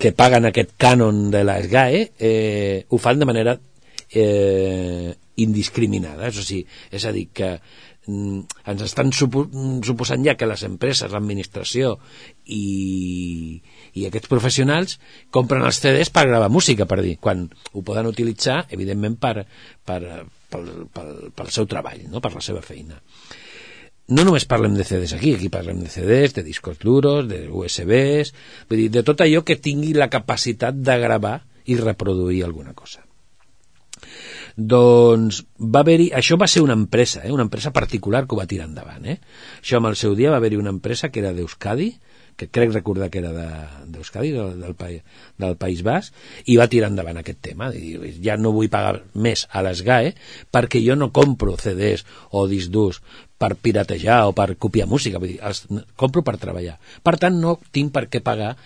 que paguen aquest cànon de la SGAE eh, ho fan de manera eh, indiscriminada. És a dir, és a dir que ens estan supo mm, suposant ja que les empreses, l'administració i, i aquests professionals compren els CDs per gravar música, per dir, quan ho poden utilitzar, evidentment, per, per, pel, pel, pel seu treball, no? per la seva feina. No només parlem de CDs aquí, aquí parlem de CDs, de discos duros, de USBs, vull dir, de tot allò que tingui la capacitat de gravar i reproduir alguna cosa. Doncs va haver-hi... Això va ser una empresa, eh? una empresa particular que ho va tirar endavant. Eh? Això amb el seu dia va haver-hi una empresa que era d'Euskadi, que crec recordar que era d'Euskadi, de, del, del, del País Basc, i va tirar endavant aquest tema. I ja no vull pagar més a les GAE perquè jo no compro CDs o discs durs per piratejar o per copiar música, vull dir, els compro per treballar. Per tant, no tinc per què pagar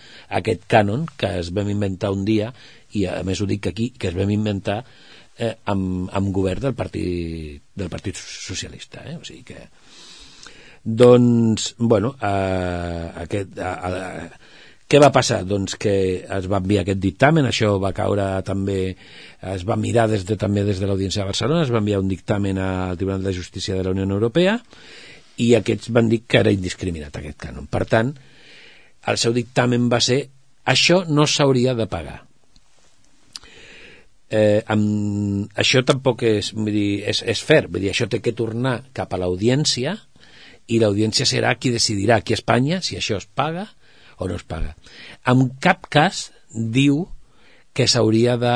aquest cànon que es vam inventar un dia, i a més ho dic aquí, que es vam inventar eh, amb, amb govern del Partit, del Partit Socialista. Eh? O sigui que doncs, bueno, eh, aquest, eh, eh, què va passar? Doncs que es va enviar aquest dictamen, això va caure també, es va mirar des de, també des de l'Audiència de Barcelona, es va enviar un dictamen al Tribunal de Justícia de la Unió Europea i aquests van dir que era indiscriminat aquest cànon. Per tant, el seu dictamen va ser això no s'hauria de pagar. Eh, amb, això tampoc és, vull dir, és, és fair, vull dir, això té que tornar cap a l'audiència i l'audiència serà qui decidirà aquí a Espanya si això es paga o no es paga. En cap cas diu que s'hauria de...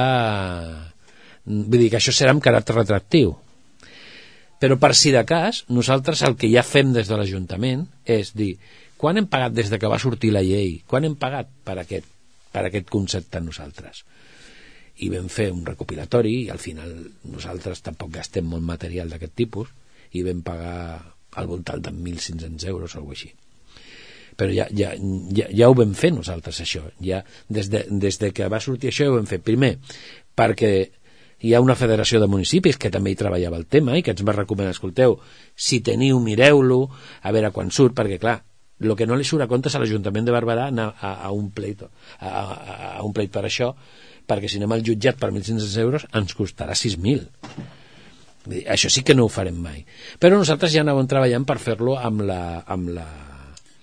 Vull dir que això serà amb caràcter retractiu. Però per si de cas, nosaltres el que ja fem des de l'Ajuntament és dir, quan hem pagat des de que va sortir la llei? Quan hem pagat per aquest, per aquest concepte nosaltres? I vam fer un recopilatori i al final nosaltres tampoc gastem molt material d'aquest tipus i vam pagar al voltant de 1.500 euros o alguna així. Però ja, ja, ja, ja ho vam fer nosaltres això. Ja, des, de, des de que va sortir això ja ho vam fer. Primer perquè hi ha una federació de municipis que també hi treballava el tema i que ens va recomanar, escolteu, si teniu, mireu-lo, a veure quan surt, perquè clar, el que no li surt a compte és a l'Ajuntament de Barberà anar a, a, un pleit, a, a, a un pleit per això, perquè si anem al jutjat per 1.500 euros ens costarà 6.000 això sí que no ho farem mai. Però nosaltres ja anàvem treballant per fer-lo amb la, amb la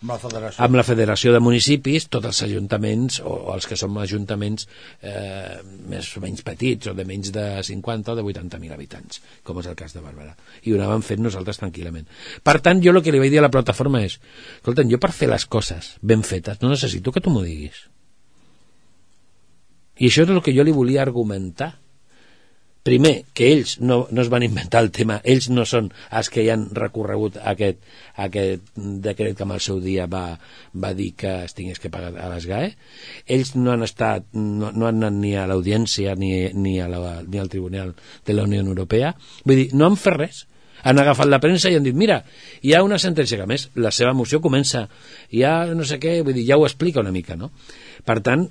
amb la, federació. amb la federació de municipis, tots els ajuntaments o, o els que som ajuntaments eh, més o menys petits o de menys de 50 o de 80.000 habitants, com és el cas de Bàrbara. I ho anàvem fent nosaltres tranquil·lament. Per tant, jo el que li vaig dir a la plataforma és escolta, jo per fer les coses ben fetes no necessito que tu m'ho diguis. I això és el que jo li volia argumentar. Primer, que ells no, no es van inventar el tema, ells no són els que hi han recorregut aquest, aquest decret que en el seu dia va, va dir que es tingués que pagar a les GAE, ells no han estat, no, no han anat ni a l'audiència ni, ni, a la, ni al Tribunal de la Unió Europea, vull dir, no han fet res, han agafat la premsa i han dit, mira, hi ha una sentència que, a més, la seva moció comença, ha no sé què, vull dir, ja ho explica una mica, no? Per tant,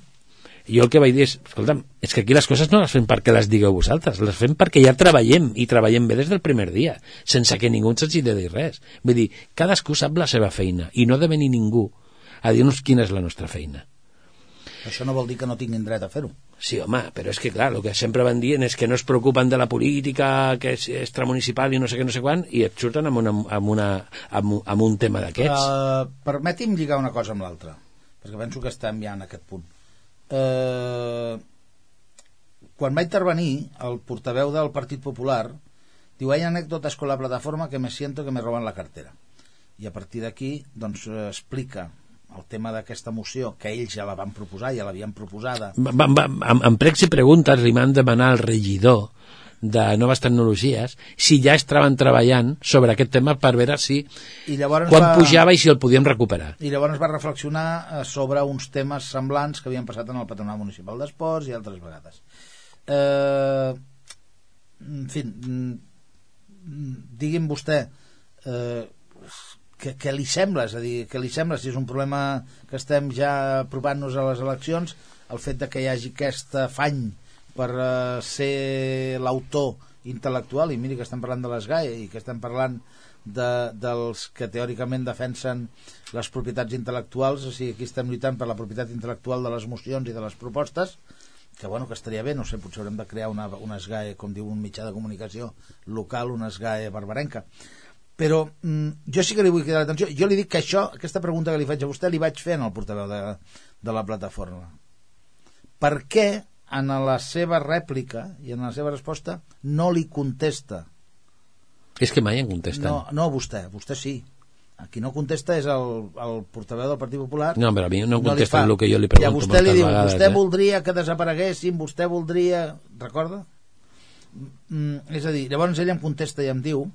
jo el que vaig dir és, escolta'm, és que aquí les coses no les fem perquè les digueu vosaltres, les fem perquè ja treballem, i treballem bé des del primer dia, sense que ningú ens hagi de dir res. Vull dir, cadascú sap la seva feina, i no ha de venir ningú a dir-nos quina és la nostra feina. Això no vol dir que no tinguin dret a fer-ho. Sí, home, però és que, clar, el que sempre van dient és que no es preocupen de la política, que és extramunicipal i no sé què, no sé quan, i et surten amb, una, amb, una, amb, amb un tema d'aquests. Uh, permeti'm lligar una cosa amb l'altra, perquè penso que estem ja en aquest punt eh, quan va intervenir el portaveu del Partit Popular diu, hay anècdotes con la plataforma que me siento que me roban la cartera. I a partir d'aquí doncs explica el tema d'aquesta moció que ells ja la van proposar, ja l'havien proposada. Va, va, amb, amb pregs i preguntes li van demanar al regidor de noves tecnologies si ja estaven treballant sobre aquest tema per veure si I quan va... pujava i si el podíem recuperar. I llavors va reflexionar eh, sobre uns temes semblants que havien passat en el Patronat Municipal d'Esports i altres vegades. Eh, en fi mm, digui'm vostè eh, què, què li sembla? És a dir, què li sembla? Si és un problema que estem ja provant-nos a les eleccions el fet de que hi hagi aquest afany per uh, ser l'autor intel·lectual i miri que estem parlant de les GAE i que estem parlant de, dels que teòricament defensen les propietats intel·lectuals o sigui, aquí estem lluitant per la propietat intel·lectual de les mocions i de les propostes que bueno, que estaria bé, no sé, potser haurem de crear una, una SGAE, com diu un mitjà de comunicació local, una SGAE barbarenca. Però mm, jo sí que li vull cridar l'atenció jo li dic que això, aquesta pregunta que li faig a vostè li vaig fer en el portaveu de, de la plataforma. Per què en la seva rèplica i en la seva resposta no li contesta és que mai en contesten no, no vostè, vostè sí A qui no contesta és el, el portaveu del Partit Popular. No, però a mi no contesta fa. el que jo li I a pregunto vostè li diu, vegades, vostè eh? voldria que desapareguessin, vostè voldria... Recorda? Mm, és a dir, llavors ell em contesta i em diu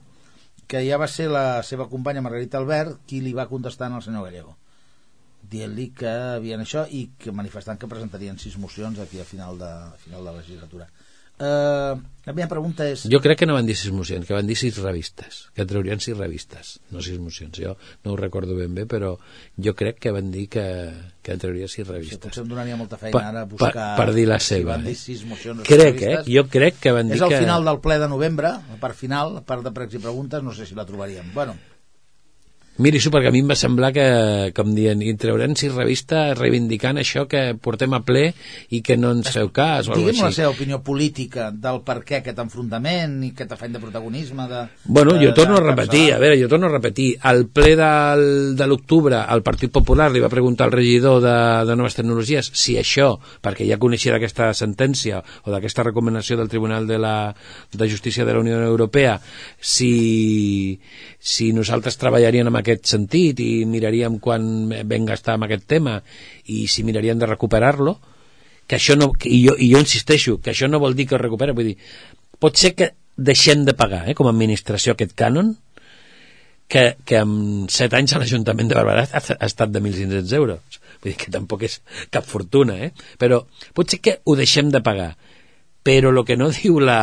que ja va ser la seva companya Margarita Albert qui li va contestar al senyor Gallego dient-li que havien això i que manifestant que presentarien sis mocions aquí a final de, a final de legislatura. Uh, la meva pregunta és... Jo crec que no van dir sis mocions, que van dir sis revistes, que treurien sis revistes, no sis mocions. Jo no ho recordo ben bé, però jo crec que van dir que, que trauria sis Sí, revistes. potser em donaria molta feina Pa- ara pa- buscar... per dir la si seva, van dir eh? sis mocions Crec, eh? Jo crec que van dir És al que... final del ple de novembre, la part final, la part de pregs i preguntes, no sé si la trobaríem. Bueno, Miri-s'ho perquè a mi em va semblar que, com dient, i traurem sis revistes reivindicant això que portem a ple i que no ens feu cas o digui'm la seva opinió política del per què aquest enfrontament i aquest afany de protagonisme de, Bueno, de, jo torno a de repetir, encapçalar. a veure, jo torno a repetir, al ple del, de l'octubre el Partit Popular li va preguntar al regidor de, de Noves Tecnologies si això, perquè ja coneixia d'aquesta sentència o d'aquesta recomanació del Tribunal de, la, de Justícia de la Unió Europea, si, si nosaltres treballaríem en aquest sentit i miraríem quan vam gastar amb aquest tema i si miraríem de recuperar-lo, que això no, que, i, jo, i jo insisteixo, que això no vol dir que es recupera, vull dir, pot ser que deixem de pagar, eh, com a administració, aquest cànon, que, que en 7 anys a l'Ajuntament de Barberà ha, ha estat de 1.500 euros. Vull dir que tampoc és cap fortuna, eh? Però pot ser que ho deixem de pagar. Però el que no *laughs* diu la,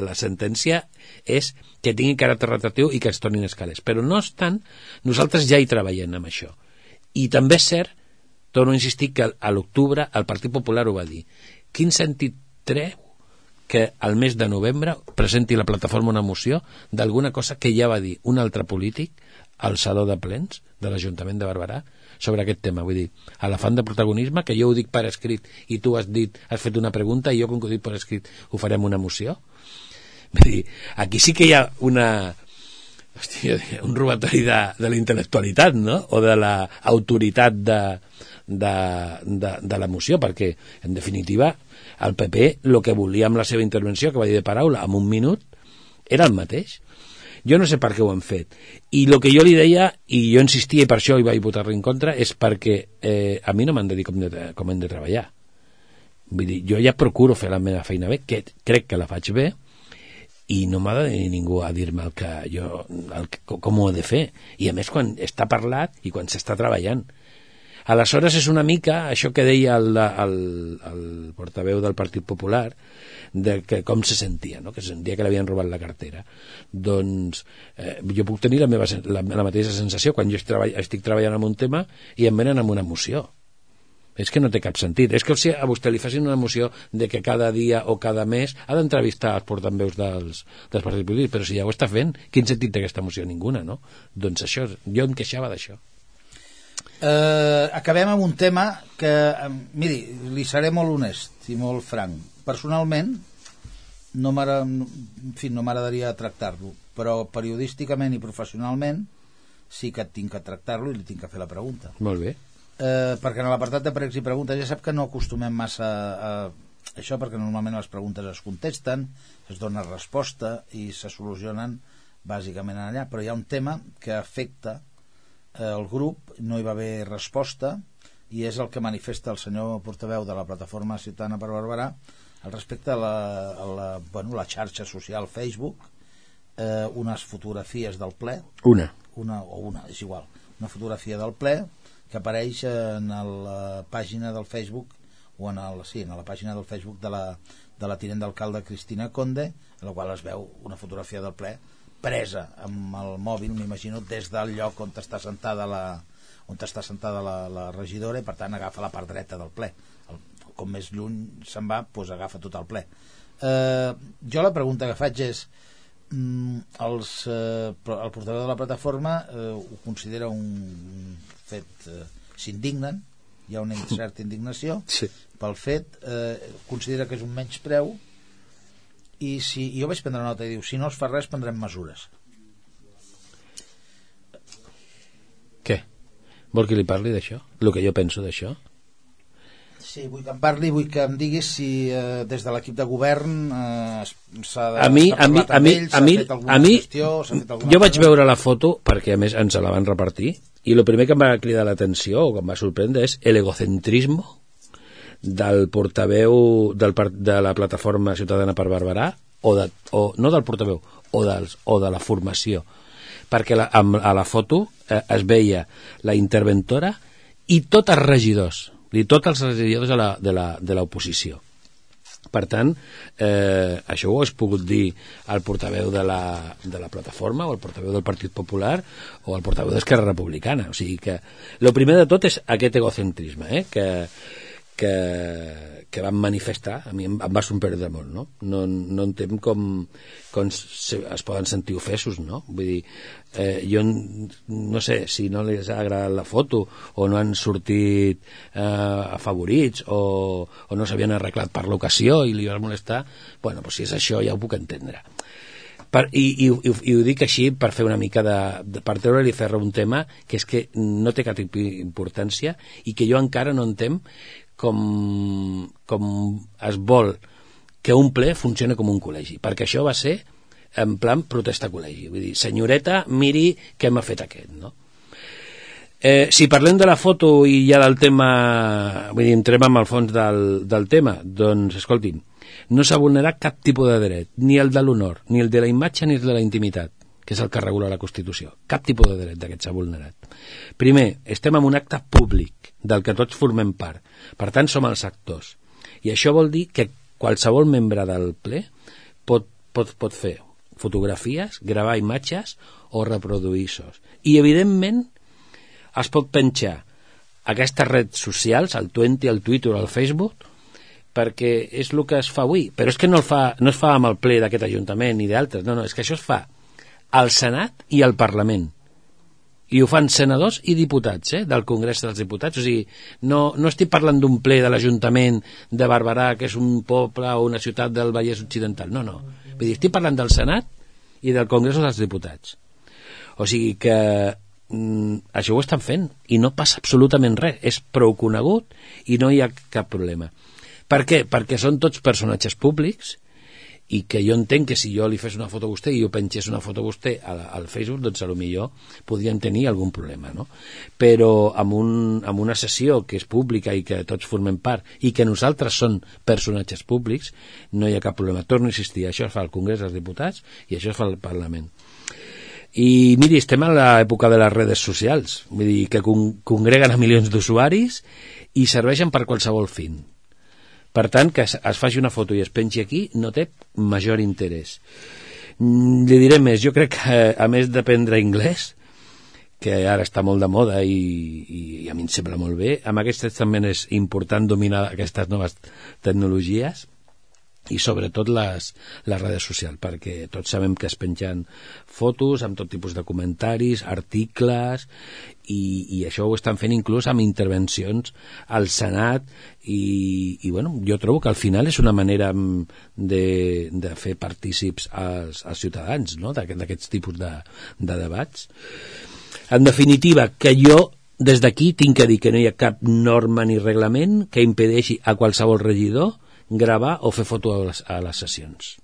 la sentència és que tingui caràcter retractiu i que es tornin escales. Però no obstant, nosaltres ja hi treballem amb això. I també és cert, torno a insistir, que a l'octubre el Partit Popular ho va dir. Quin sentit treu que al mes de novembre presenti la plataforma una moció d'alguna cosa que ja va dir un altre polític al Saló de Plens de l'Ajuntament de Barberà sobre aquest tema. Vull dir, a l'afant de protagonisme, que jo ho dic per escrit i tu has dit, has fet una pregunta i jo com que ho dic per escrit ho farem una moció. Vull dir, aquí sí que hi ha una, hòstia, un robatori de, de la intel·lectualitat, no? O de la autoritat de, de, de, de l'emoció, perquè, en definitiva, el PP, el que volia amb la seva intervenció, que va dir de paraula, en un minut, era el mateix. Jo no sé per què ho han fet. I el que jo li deia, i jo insistia i per això hi vaig votar en contra, és perquè eh, a mi no m'han de dir com, de, com hem de treballar. Vull dir, jo ja procuro fer la meva feina bé, que crec que la faig bé, i no m'ha de venir ningú a dir-me el que jo, el, com ho he de fer. I a més quan està parlat i quan s'està treballant. Aleshores és una mica això que deia el, el, el portaveu del Partit Popular, de que com se sentia, no? que se sentia que l'havien robat la cartera. Doncs eh, jo puc tenir la, meva, la, la mateixa sensació quan jo estic, estic treballant en un tema i em venen amb una emoció. És que no té cap sentit. És que si a vostè li facin una moció de que cada dia o cada mes ha d'entrevistar els portaveus dels, dels partits polítics, però si ja ho està fent, quin sentit té aquesta moció? Ninguna, no? Doncs això, jo em queixava d'això. Eh, acabem amb un tema que, eh, miri, li seré molt honest i molt franc. Personalment, no en fi, no m'agradaria tractar-lo, però periodísticament i professionalment sí que tinc que tractar-lo i li tinc que fer la pregunta. Molt bé. Eh, perquè en l'apartat de pregs i preguntes ja sap que no acostumem massa a això perquè normalment les preguntes es contesten, es dona resposta i se solucionen bàsicament allà, però hi ha un tema que afecta eh, el grup, no hi va haver resposta i és el que manifesta el senyor portaveu de la plataforma Ciutadana per Barberà al respecte a la, a la, bueno, la xarxa social Facebook eh, unes fotografies del ple. Una. una o una, és igual, una fotografia del ple que apareix en la pàgina del Facebook o en, el, sí, en la pàgina del Facebook de la, de la tinent d'alcalde Cristina Conde en la qual es veu una fotografia del ple presa amb el mòbil, m'imagino, des del lloc on està sentada la, on està sentada la, la regidora i per tant agafa la part dreta del ple. El, com més lluny se'n va doncs agafa tot el ple. Eh, jo la pregunta que faig és mm, els, eh, el portaveu de la plataforma eh, ho considera un fet eh, s'indignen hi ha una *laughs* certa indignació Sí. pel fet eh, considera que és un menyspreu i si, jo vaig prendre nota i diu si no es fa res prendrem mesures Què? Vol que li parli d'això? El que jo penso d'això? Sí, vull que em parli, vull que em diguis si eh, des de l'equip de govern eh, s'ha de- A mi, a mi, a mi, ells, a mi, a mi gestió, fet jo vaig cosa? veure la foto perquè a més ens la van repartir i el primer que em va cridar l'atenció o que em va sorprendre és l'egocentrismo del portaveu del, de la plataforma Ciutadana per Barberà o, de, o no del portaveu o, dels, o de la formació perquè la, amb, a la foto eh, es veia la interventora i tots els regidors i tots els la- de l'oposició per tant, eh, això ho has pogut dir al portaveu de la, de la plataforma o al portaveu del Partit Popular o al portaveu d'Esquerra Republicana. O sigui que el primer de tot és aquest egocentrisme eh, que, que, que van manifestar. A mi em, em va sorprendre molt, no? No, no entenc com, com se, es poden sentir ofesos, no? Vull dir, eh, jo no sé si no les ha agradat la foto o no han sortit eh, afavorits o, o no s'havien arreglat per l'ocasió i li va molestar, bueno, doncs si és això ja ho puc entendre. Per, i, i, i, I ho dic així per fer una mica de, de per treure-li ferro un tema que és que no té cap importància i que jo encara no entenc com, com es vol que un ple funcioni com un col·legi, perquè això va ser en plan protesta col·legi. Vull dir, senyoreta, miri què m'ha fet aquest, no? Eh, si parlem de la foto i ja del tema, vull dir, entrem amb el fons del, del tema, doncs, escolti'm, no s'ha vulnerat cap tipus de dret, ni el de l'honor, ni el de la imatge, ni el de la intimitat, que és el que regula la Constitució. Cap tipus de dret d'aquest s'ha vulnerat. Primer, estem en un acte públic, del que tots formem part. Per tant, som els actors. I això vol dir que qualsevol membre del ple pot, pot, pot fer fotografies, gravar imatges o reproduir sos. I, evidentment, es pot penjar aquestes redes socials, el Twenty, el Twitter, el Facebook, perquè és el que es fa avui. Però és que no, el fa, no es fa amb el ple d'aquest Ajuntament ni d'altres, no, no, és que això es fa al Senat i al Parlament. I ho fan senadors i diputats, eh, del Congrés dels Diputats. O sigui, no, no estic parlant d'un ple de l'Ajuntament de Barberà, que és un poble o una ciutat del Vallès Occidental. No, no. Vull dir, estic parlant del Senat i del Congrés dels Diputats. O sigui que mm, això ho estan fent i no passa absolutament res. És prou conegut i no hi ha cap problema. Per què? Perquè són tots personatges públics i que jo entenc que si jo li fes una foto a vostè i jo pengés una foto a vostè al, al Facebook, doncs a lo millor podríem tenir algun problema, no? Però amb, un, amb una sessió que és pública i que tots formem part i que nosaltres són personatges públics, no hi ha cap problema. Torno a insistir, això es fa al Congrés dels Diputats i això es fa al Parlament. I miri, estem a l'època de les redes socials, vull dir, que con congreguen a milions d'usuaris i serveixen per qualsevol fin. Per tant, que es, es faci una foto i es pengi aquí no té major interès. Mm, Li diré més, jo crec que a més d'aprendre anglès, que ara està molt de moda i, i, i a mi em sembla molt bé, amb aquestes també és important dominar aquestes noves tecnologies i sobretot les, les redes socials perquè tots sabem que es pengen fotos amb tot tipus de comentaris articles i, i això ho estan fent inclús amb intervencions al Senat i, i bueno, jo trobo que al final és una manera mm, de, de fer partícips als, als ciutadans no? d'aquests tipus de, de debats en definitiva que jo des d'aquí tinc que dir que no hi ha cap norma ni reglament que impedeixi a qualsevol regidor gravar o fer foto a les, a les sessions.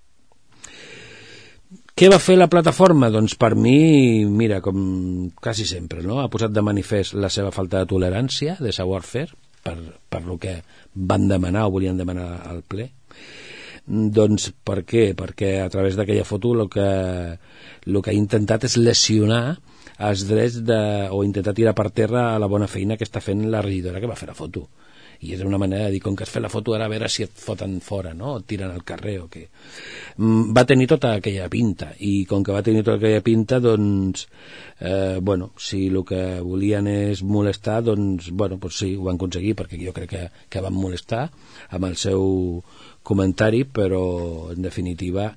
Què va fer la plataforma? Doncs per mi, mira, com quasi sempre, no? ha posat de manifest la seva falta de tolerància, de savoir-faire, per, per lo que van demanar o volien demanar al ple. Doncs per què? Perquè a través d'aquella foto el que, el que ha intentat és lesionar els drets de, o intentar tirar per terra la bona feina que està fent la regidora que va fer la foto i és una manera de dir, com que has fet la foto ara a veure si et foten fora, no? o et tiren al carrer o què mm, va tenir tota aquella pinta i com que va tenir tota aquella pinta doncs eh, bueno, si el que volien és molestar doncs bueno, doncs sí, ho van aconseguir perquè jo crec que, que van molestar amb el seu comentari però en definitiva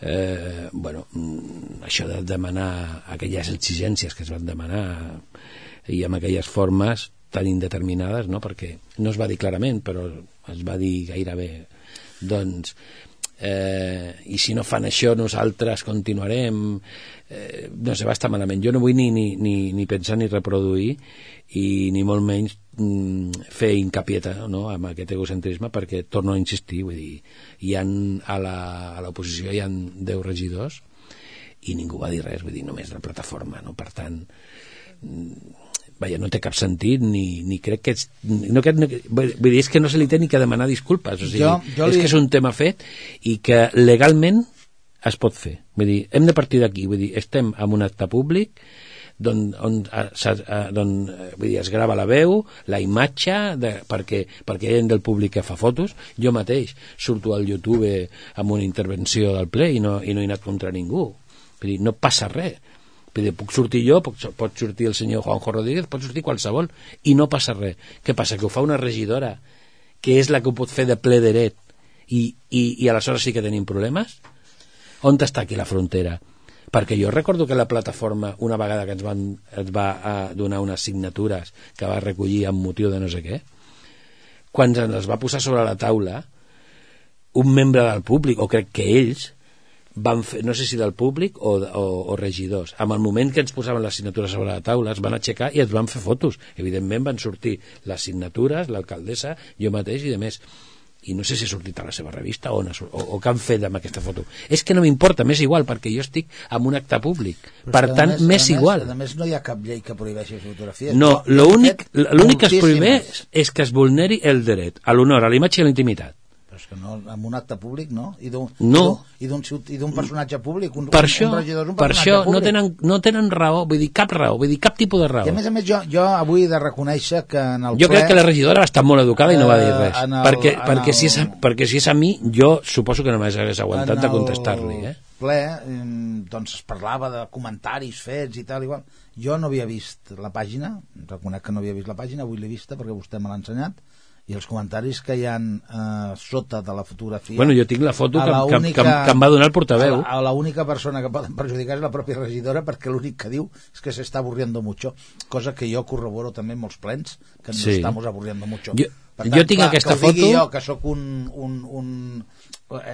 eh, bueno, mm, això de demanar aquelles exigències que es van demanar i amb aquelles formes tan indeterminades, no? perquè no es va dir clarament, però es va dir gairebé doncs eh, i si no fan això nosaltres continuarem eh, no sé, va estar malament jo no vull ni, ni, ni, ni pensar ni reproduir i ni molt menys mm, fer incapieta no, amb aquest egocentrisme perquè torno a insistir vull dir, hi han a l'oposició hi han 10 regidors i ningú va dir res, vull dir, només la plataforma no? per tant mm, vaja, no té cap sentit ni, ni crec que... És, no, que no, vull dir, és que no se li té ni que demanar disculpes o sigui, Jo- jo és li- que és un tema fet i que legalment es pot fer. Vull dir, hem de partir d'aquí vull dir, estem en un acte públic d'on on, s'ha- a- d'on, eh, vull dir, es grava la veu, la imatge de, perquè, perquè hi ha gent del públic que fa fotos. Jo mateix surto al YouTube amb una intervenció del ple i no, i no he anat contra ningú. Vull dir, no passa res dir, puc sortir jo, pot, pot sortir el senyor Juanjo Rodríguez, pot sortir qualsevol, i no passa res. Què passa? Que ho fa una regidora, que és la que ho pot fer de ple dret, i, i, i aleshores sí que tenim problemes? On està aquí la frontera? Perquè jo recordo que la plataforma, una vegada que ens, van, ens va a donar unes signatures que va recollir amb motiu de no sé què, quan ens les va posar sobre la taula, un membre del públic, o crec que ells, van fer, no sé si del públic o, o, o regidors, amb el moment que ens posaven les signatures sobre la taula, es van aixecar i ens van fer fotos. Evidentment van sortir les signatures, l'alcaldessa, jo mateix i de més i no sé si ha sortit a la seva revista o, on o, o què han fet amb aquesta foto. És que no m'importa, m'és igual, perquè jo estic en un acte públic. Però per tant, més- igual. A més, no hi ha cap llei que prohibeixi les fotografies. No, l'únic que es prohibeix és que es vulneri el dret a l'honor, a la imatge i a la intimitat. És que no, en un acte públic, no? I d'un No. i d'un ciut- i d'un personatge públic. Un, Per un, això, un regidor és un per això no, públic. tenen, no tenen raó, vull dir, cap raó, vull dir, cap tipus de raó. I a més a més, jo, jo avui he de reconèixer que en el Jo ple... crec que la regidora va estar molt educada i no va dir Eh, res. el- perquè, perquè, si és, el- perquè si és a mi, jo suposo que només hagués aguantat de el contestar-li. Eh? ple doncs es parlava de comentaris fets i tal igual. jo no havia vist la pàgina reconec que no havia vist la pàgina avui l'he vista perquè vostè me l'ha ensenyat i els comentaris que hi han eh, sota de la fotografia Bueno, jo tinc la foto que, la que, única- que, que em va donar el portaveu. a la, a la única persona que poden perjudicar és la pròpia regidora perquè l'únic que diu és que se está aburriendo mucho cosa que jo corroboro també en molts plens que ens Sí. estamos aburriendo mucho Jo- Per jo tinc aquesta que foto- jo que sóc un, un, un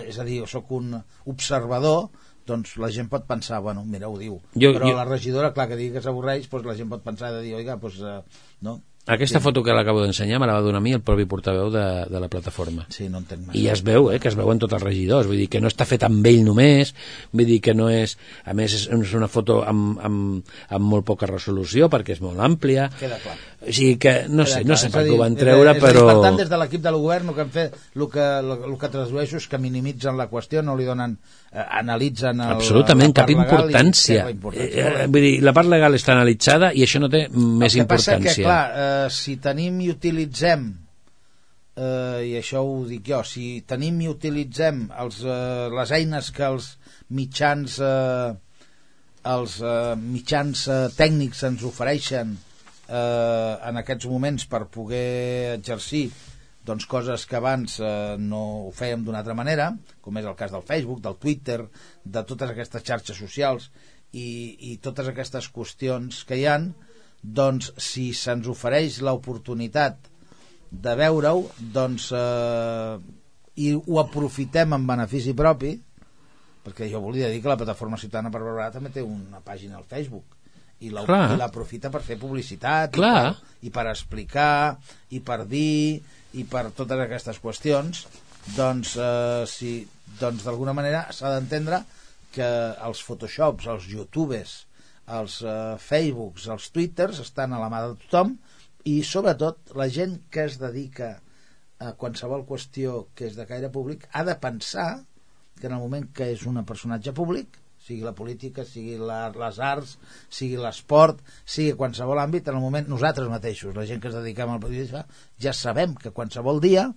és a dir, sóc un observador doncs la gent pot pensar, bueno, mira, ho diu Jo- però jo- la regidora, clar, que digui que s'avorreix doncs la gent pot pensar de dir, oiga, doncs eh, no, Aquesta sí. foto que l'acabo d'ensenyar me la va donar a mi el propi portaveu de, de la plataforma. sí, no entenc massa I ja es veu, eh, que es veuen tots els regidors, vull dir que no està fet amb ell només, vull dir que no és, a més és, és una foto amb, amb, amb molt poca resolució perquè és molt àmplia, Queda clar. O sigui que no sé, no sé per què ho van treure, però... Per tant, des de l'equip del govern el que han fet, el que, el, que tradueixo és que minimitzen la qüestió, no li donen, eh, analitzen el, Absolutament, cap legal i- importància. importància. Eh, eh, vull dir, la part legal està analitzada i això no té més el que passa importància. que, clar, eh, si tenim i utilitzem eh, i això ho dic jo si tenim i utilitzem els, eh, les eines que els mitjans eh, els eh, mitjans eh, tècnics ens ofereixen eh, en aquests moments per poder exercir doncs coses que abans eh, no ho fèiem d'una altra manera, com és el cas del Facebook, del Twitter, de totes aquestes xarxes socials i, i totes aquestes qüestions que hi han, doncs si se'ns ofereix l'oportunitat de veure-ho, doncs eh, i ho aprofitem en benefici propi, perquè jo volia dir que la plataforma ciutadana per Barberà també té una pàgina al Facebook i l'aprofita per fer publicitat i per, i per explicar i per dir i per totes aquestes qüestions doncs, eh, si, doncs d'alguna manera s'ha d'entendre que els photoshops, els youtubers els eh, facebooks, els twitters estan a la mà de tothom i sobretot la gent que es dedica a qualsevol qüestió que és de caire públic ha de pensar que en el moment que és un personatge públic sigui la política, sigui la, les arts sigui l'esport, sigui qualsevol àmbit en el moment, nosaltres mateixos la gent que es dediquem al periodisme, ja sabem que qualsevol dia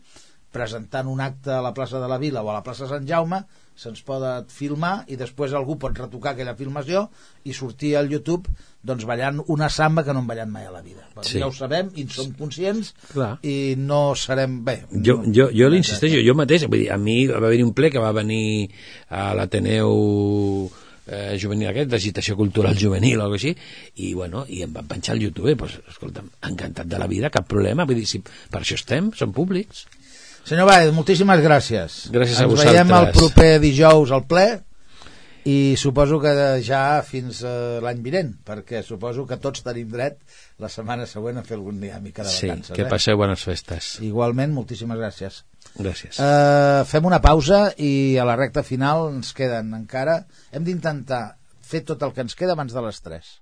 presentant un acte a la plaça de la Vila o a la plaça Sant Jaume se'ns pot filmar i després algú pot retocar aquella filmació i sortir al YouTube doncs ballant una samba que no hem ballat mai a la vida Sí. sí. ja ho sabem i en som conscients Clar. i no serem bé Jo, jo, jo l'insisteixo, jo mateix, vull dir, a mi va haver un ple que va venir a l'Ateneu eh, juvenil aquest, d'agitació cultural juvenil o així, i bueno, i em van penjar al YouTube, doncs, escolta'm, encantat de la vida, cap problema, vull dir, si per això estem, som públics. Senyor Baez, moltíssimes gràcies. Gràcies a Ens vosaltres. veiem el proper dijous al ple i suposo que ja fins uh, l'any vinent, perquè suposo que tots tenim dret la setmana següent a fer algun dia mica de Sí, vacances. que eh? passeu bones festes. Igualment, moltíssimes gràcies. Gràcies. Uh, fem una pausa i a la recta final ens queden encara... Hem d'intentar fer tot el que ens queda abans de les 3.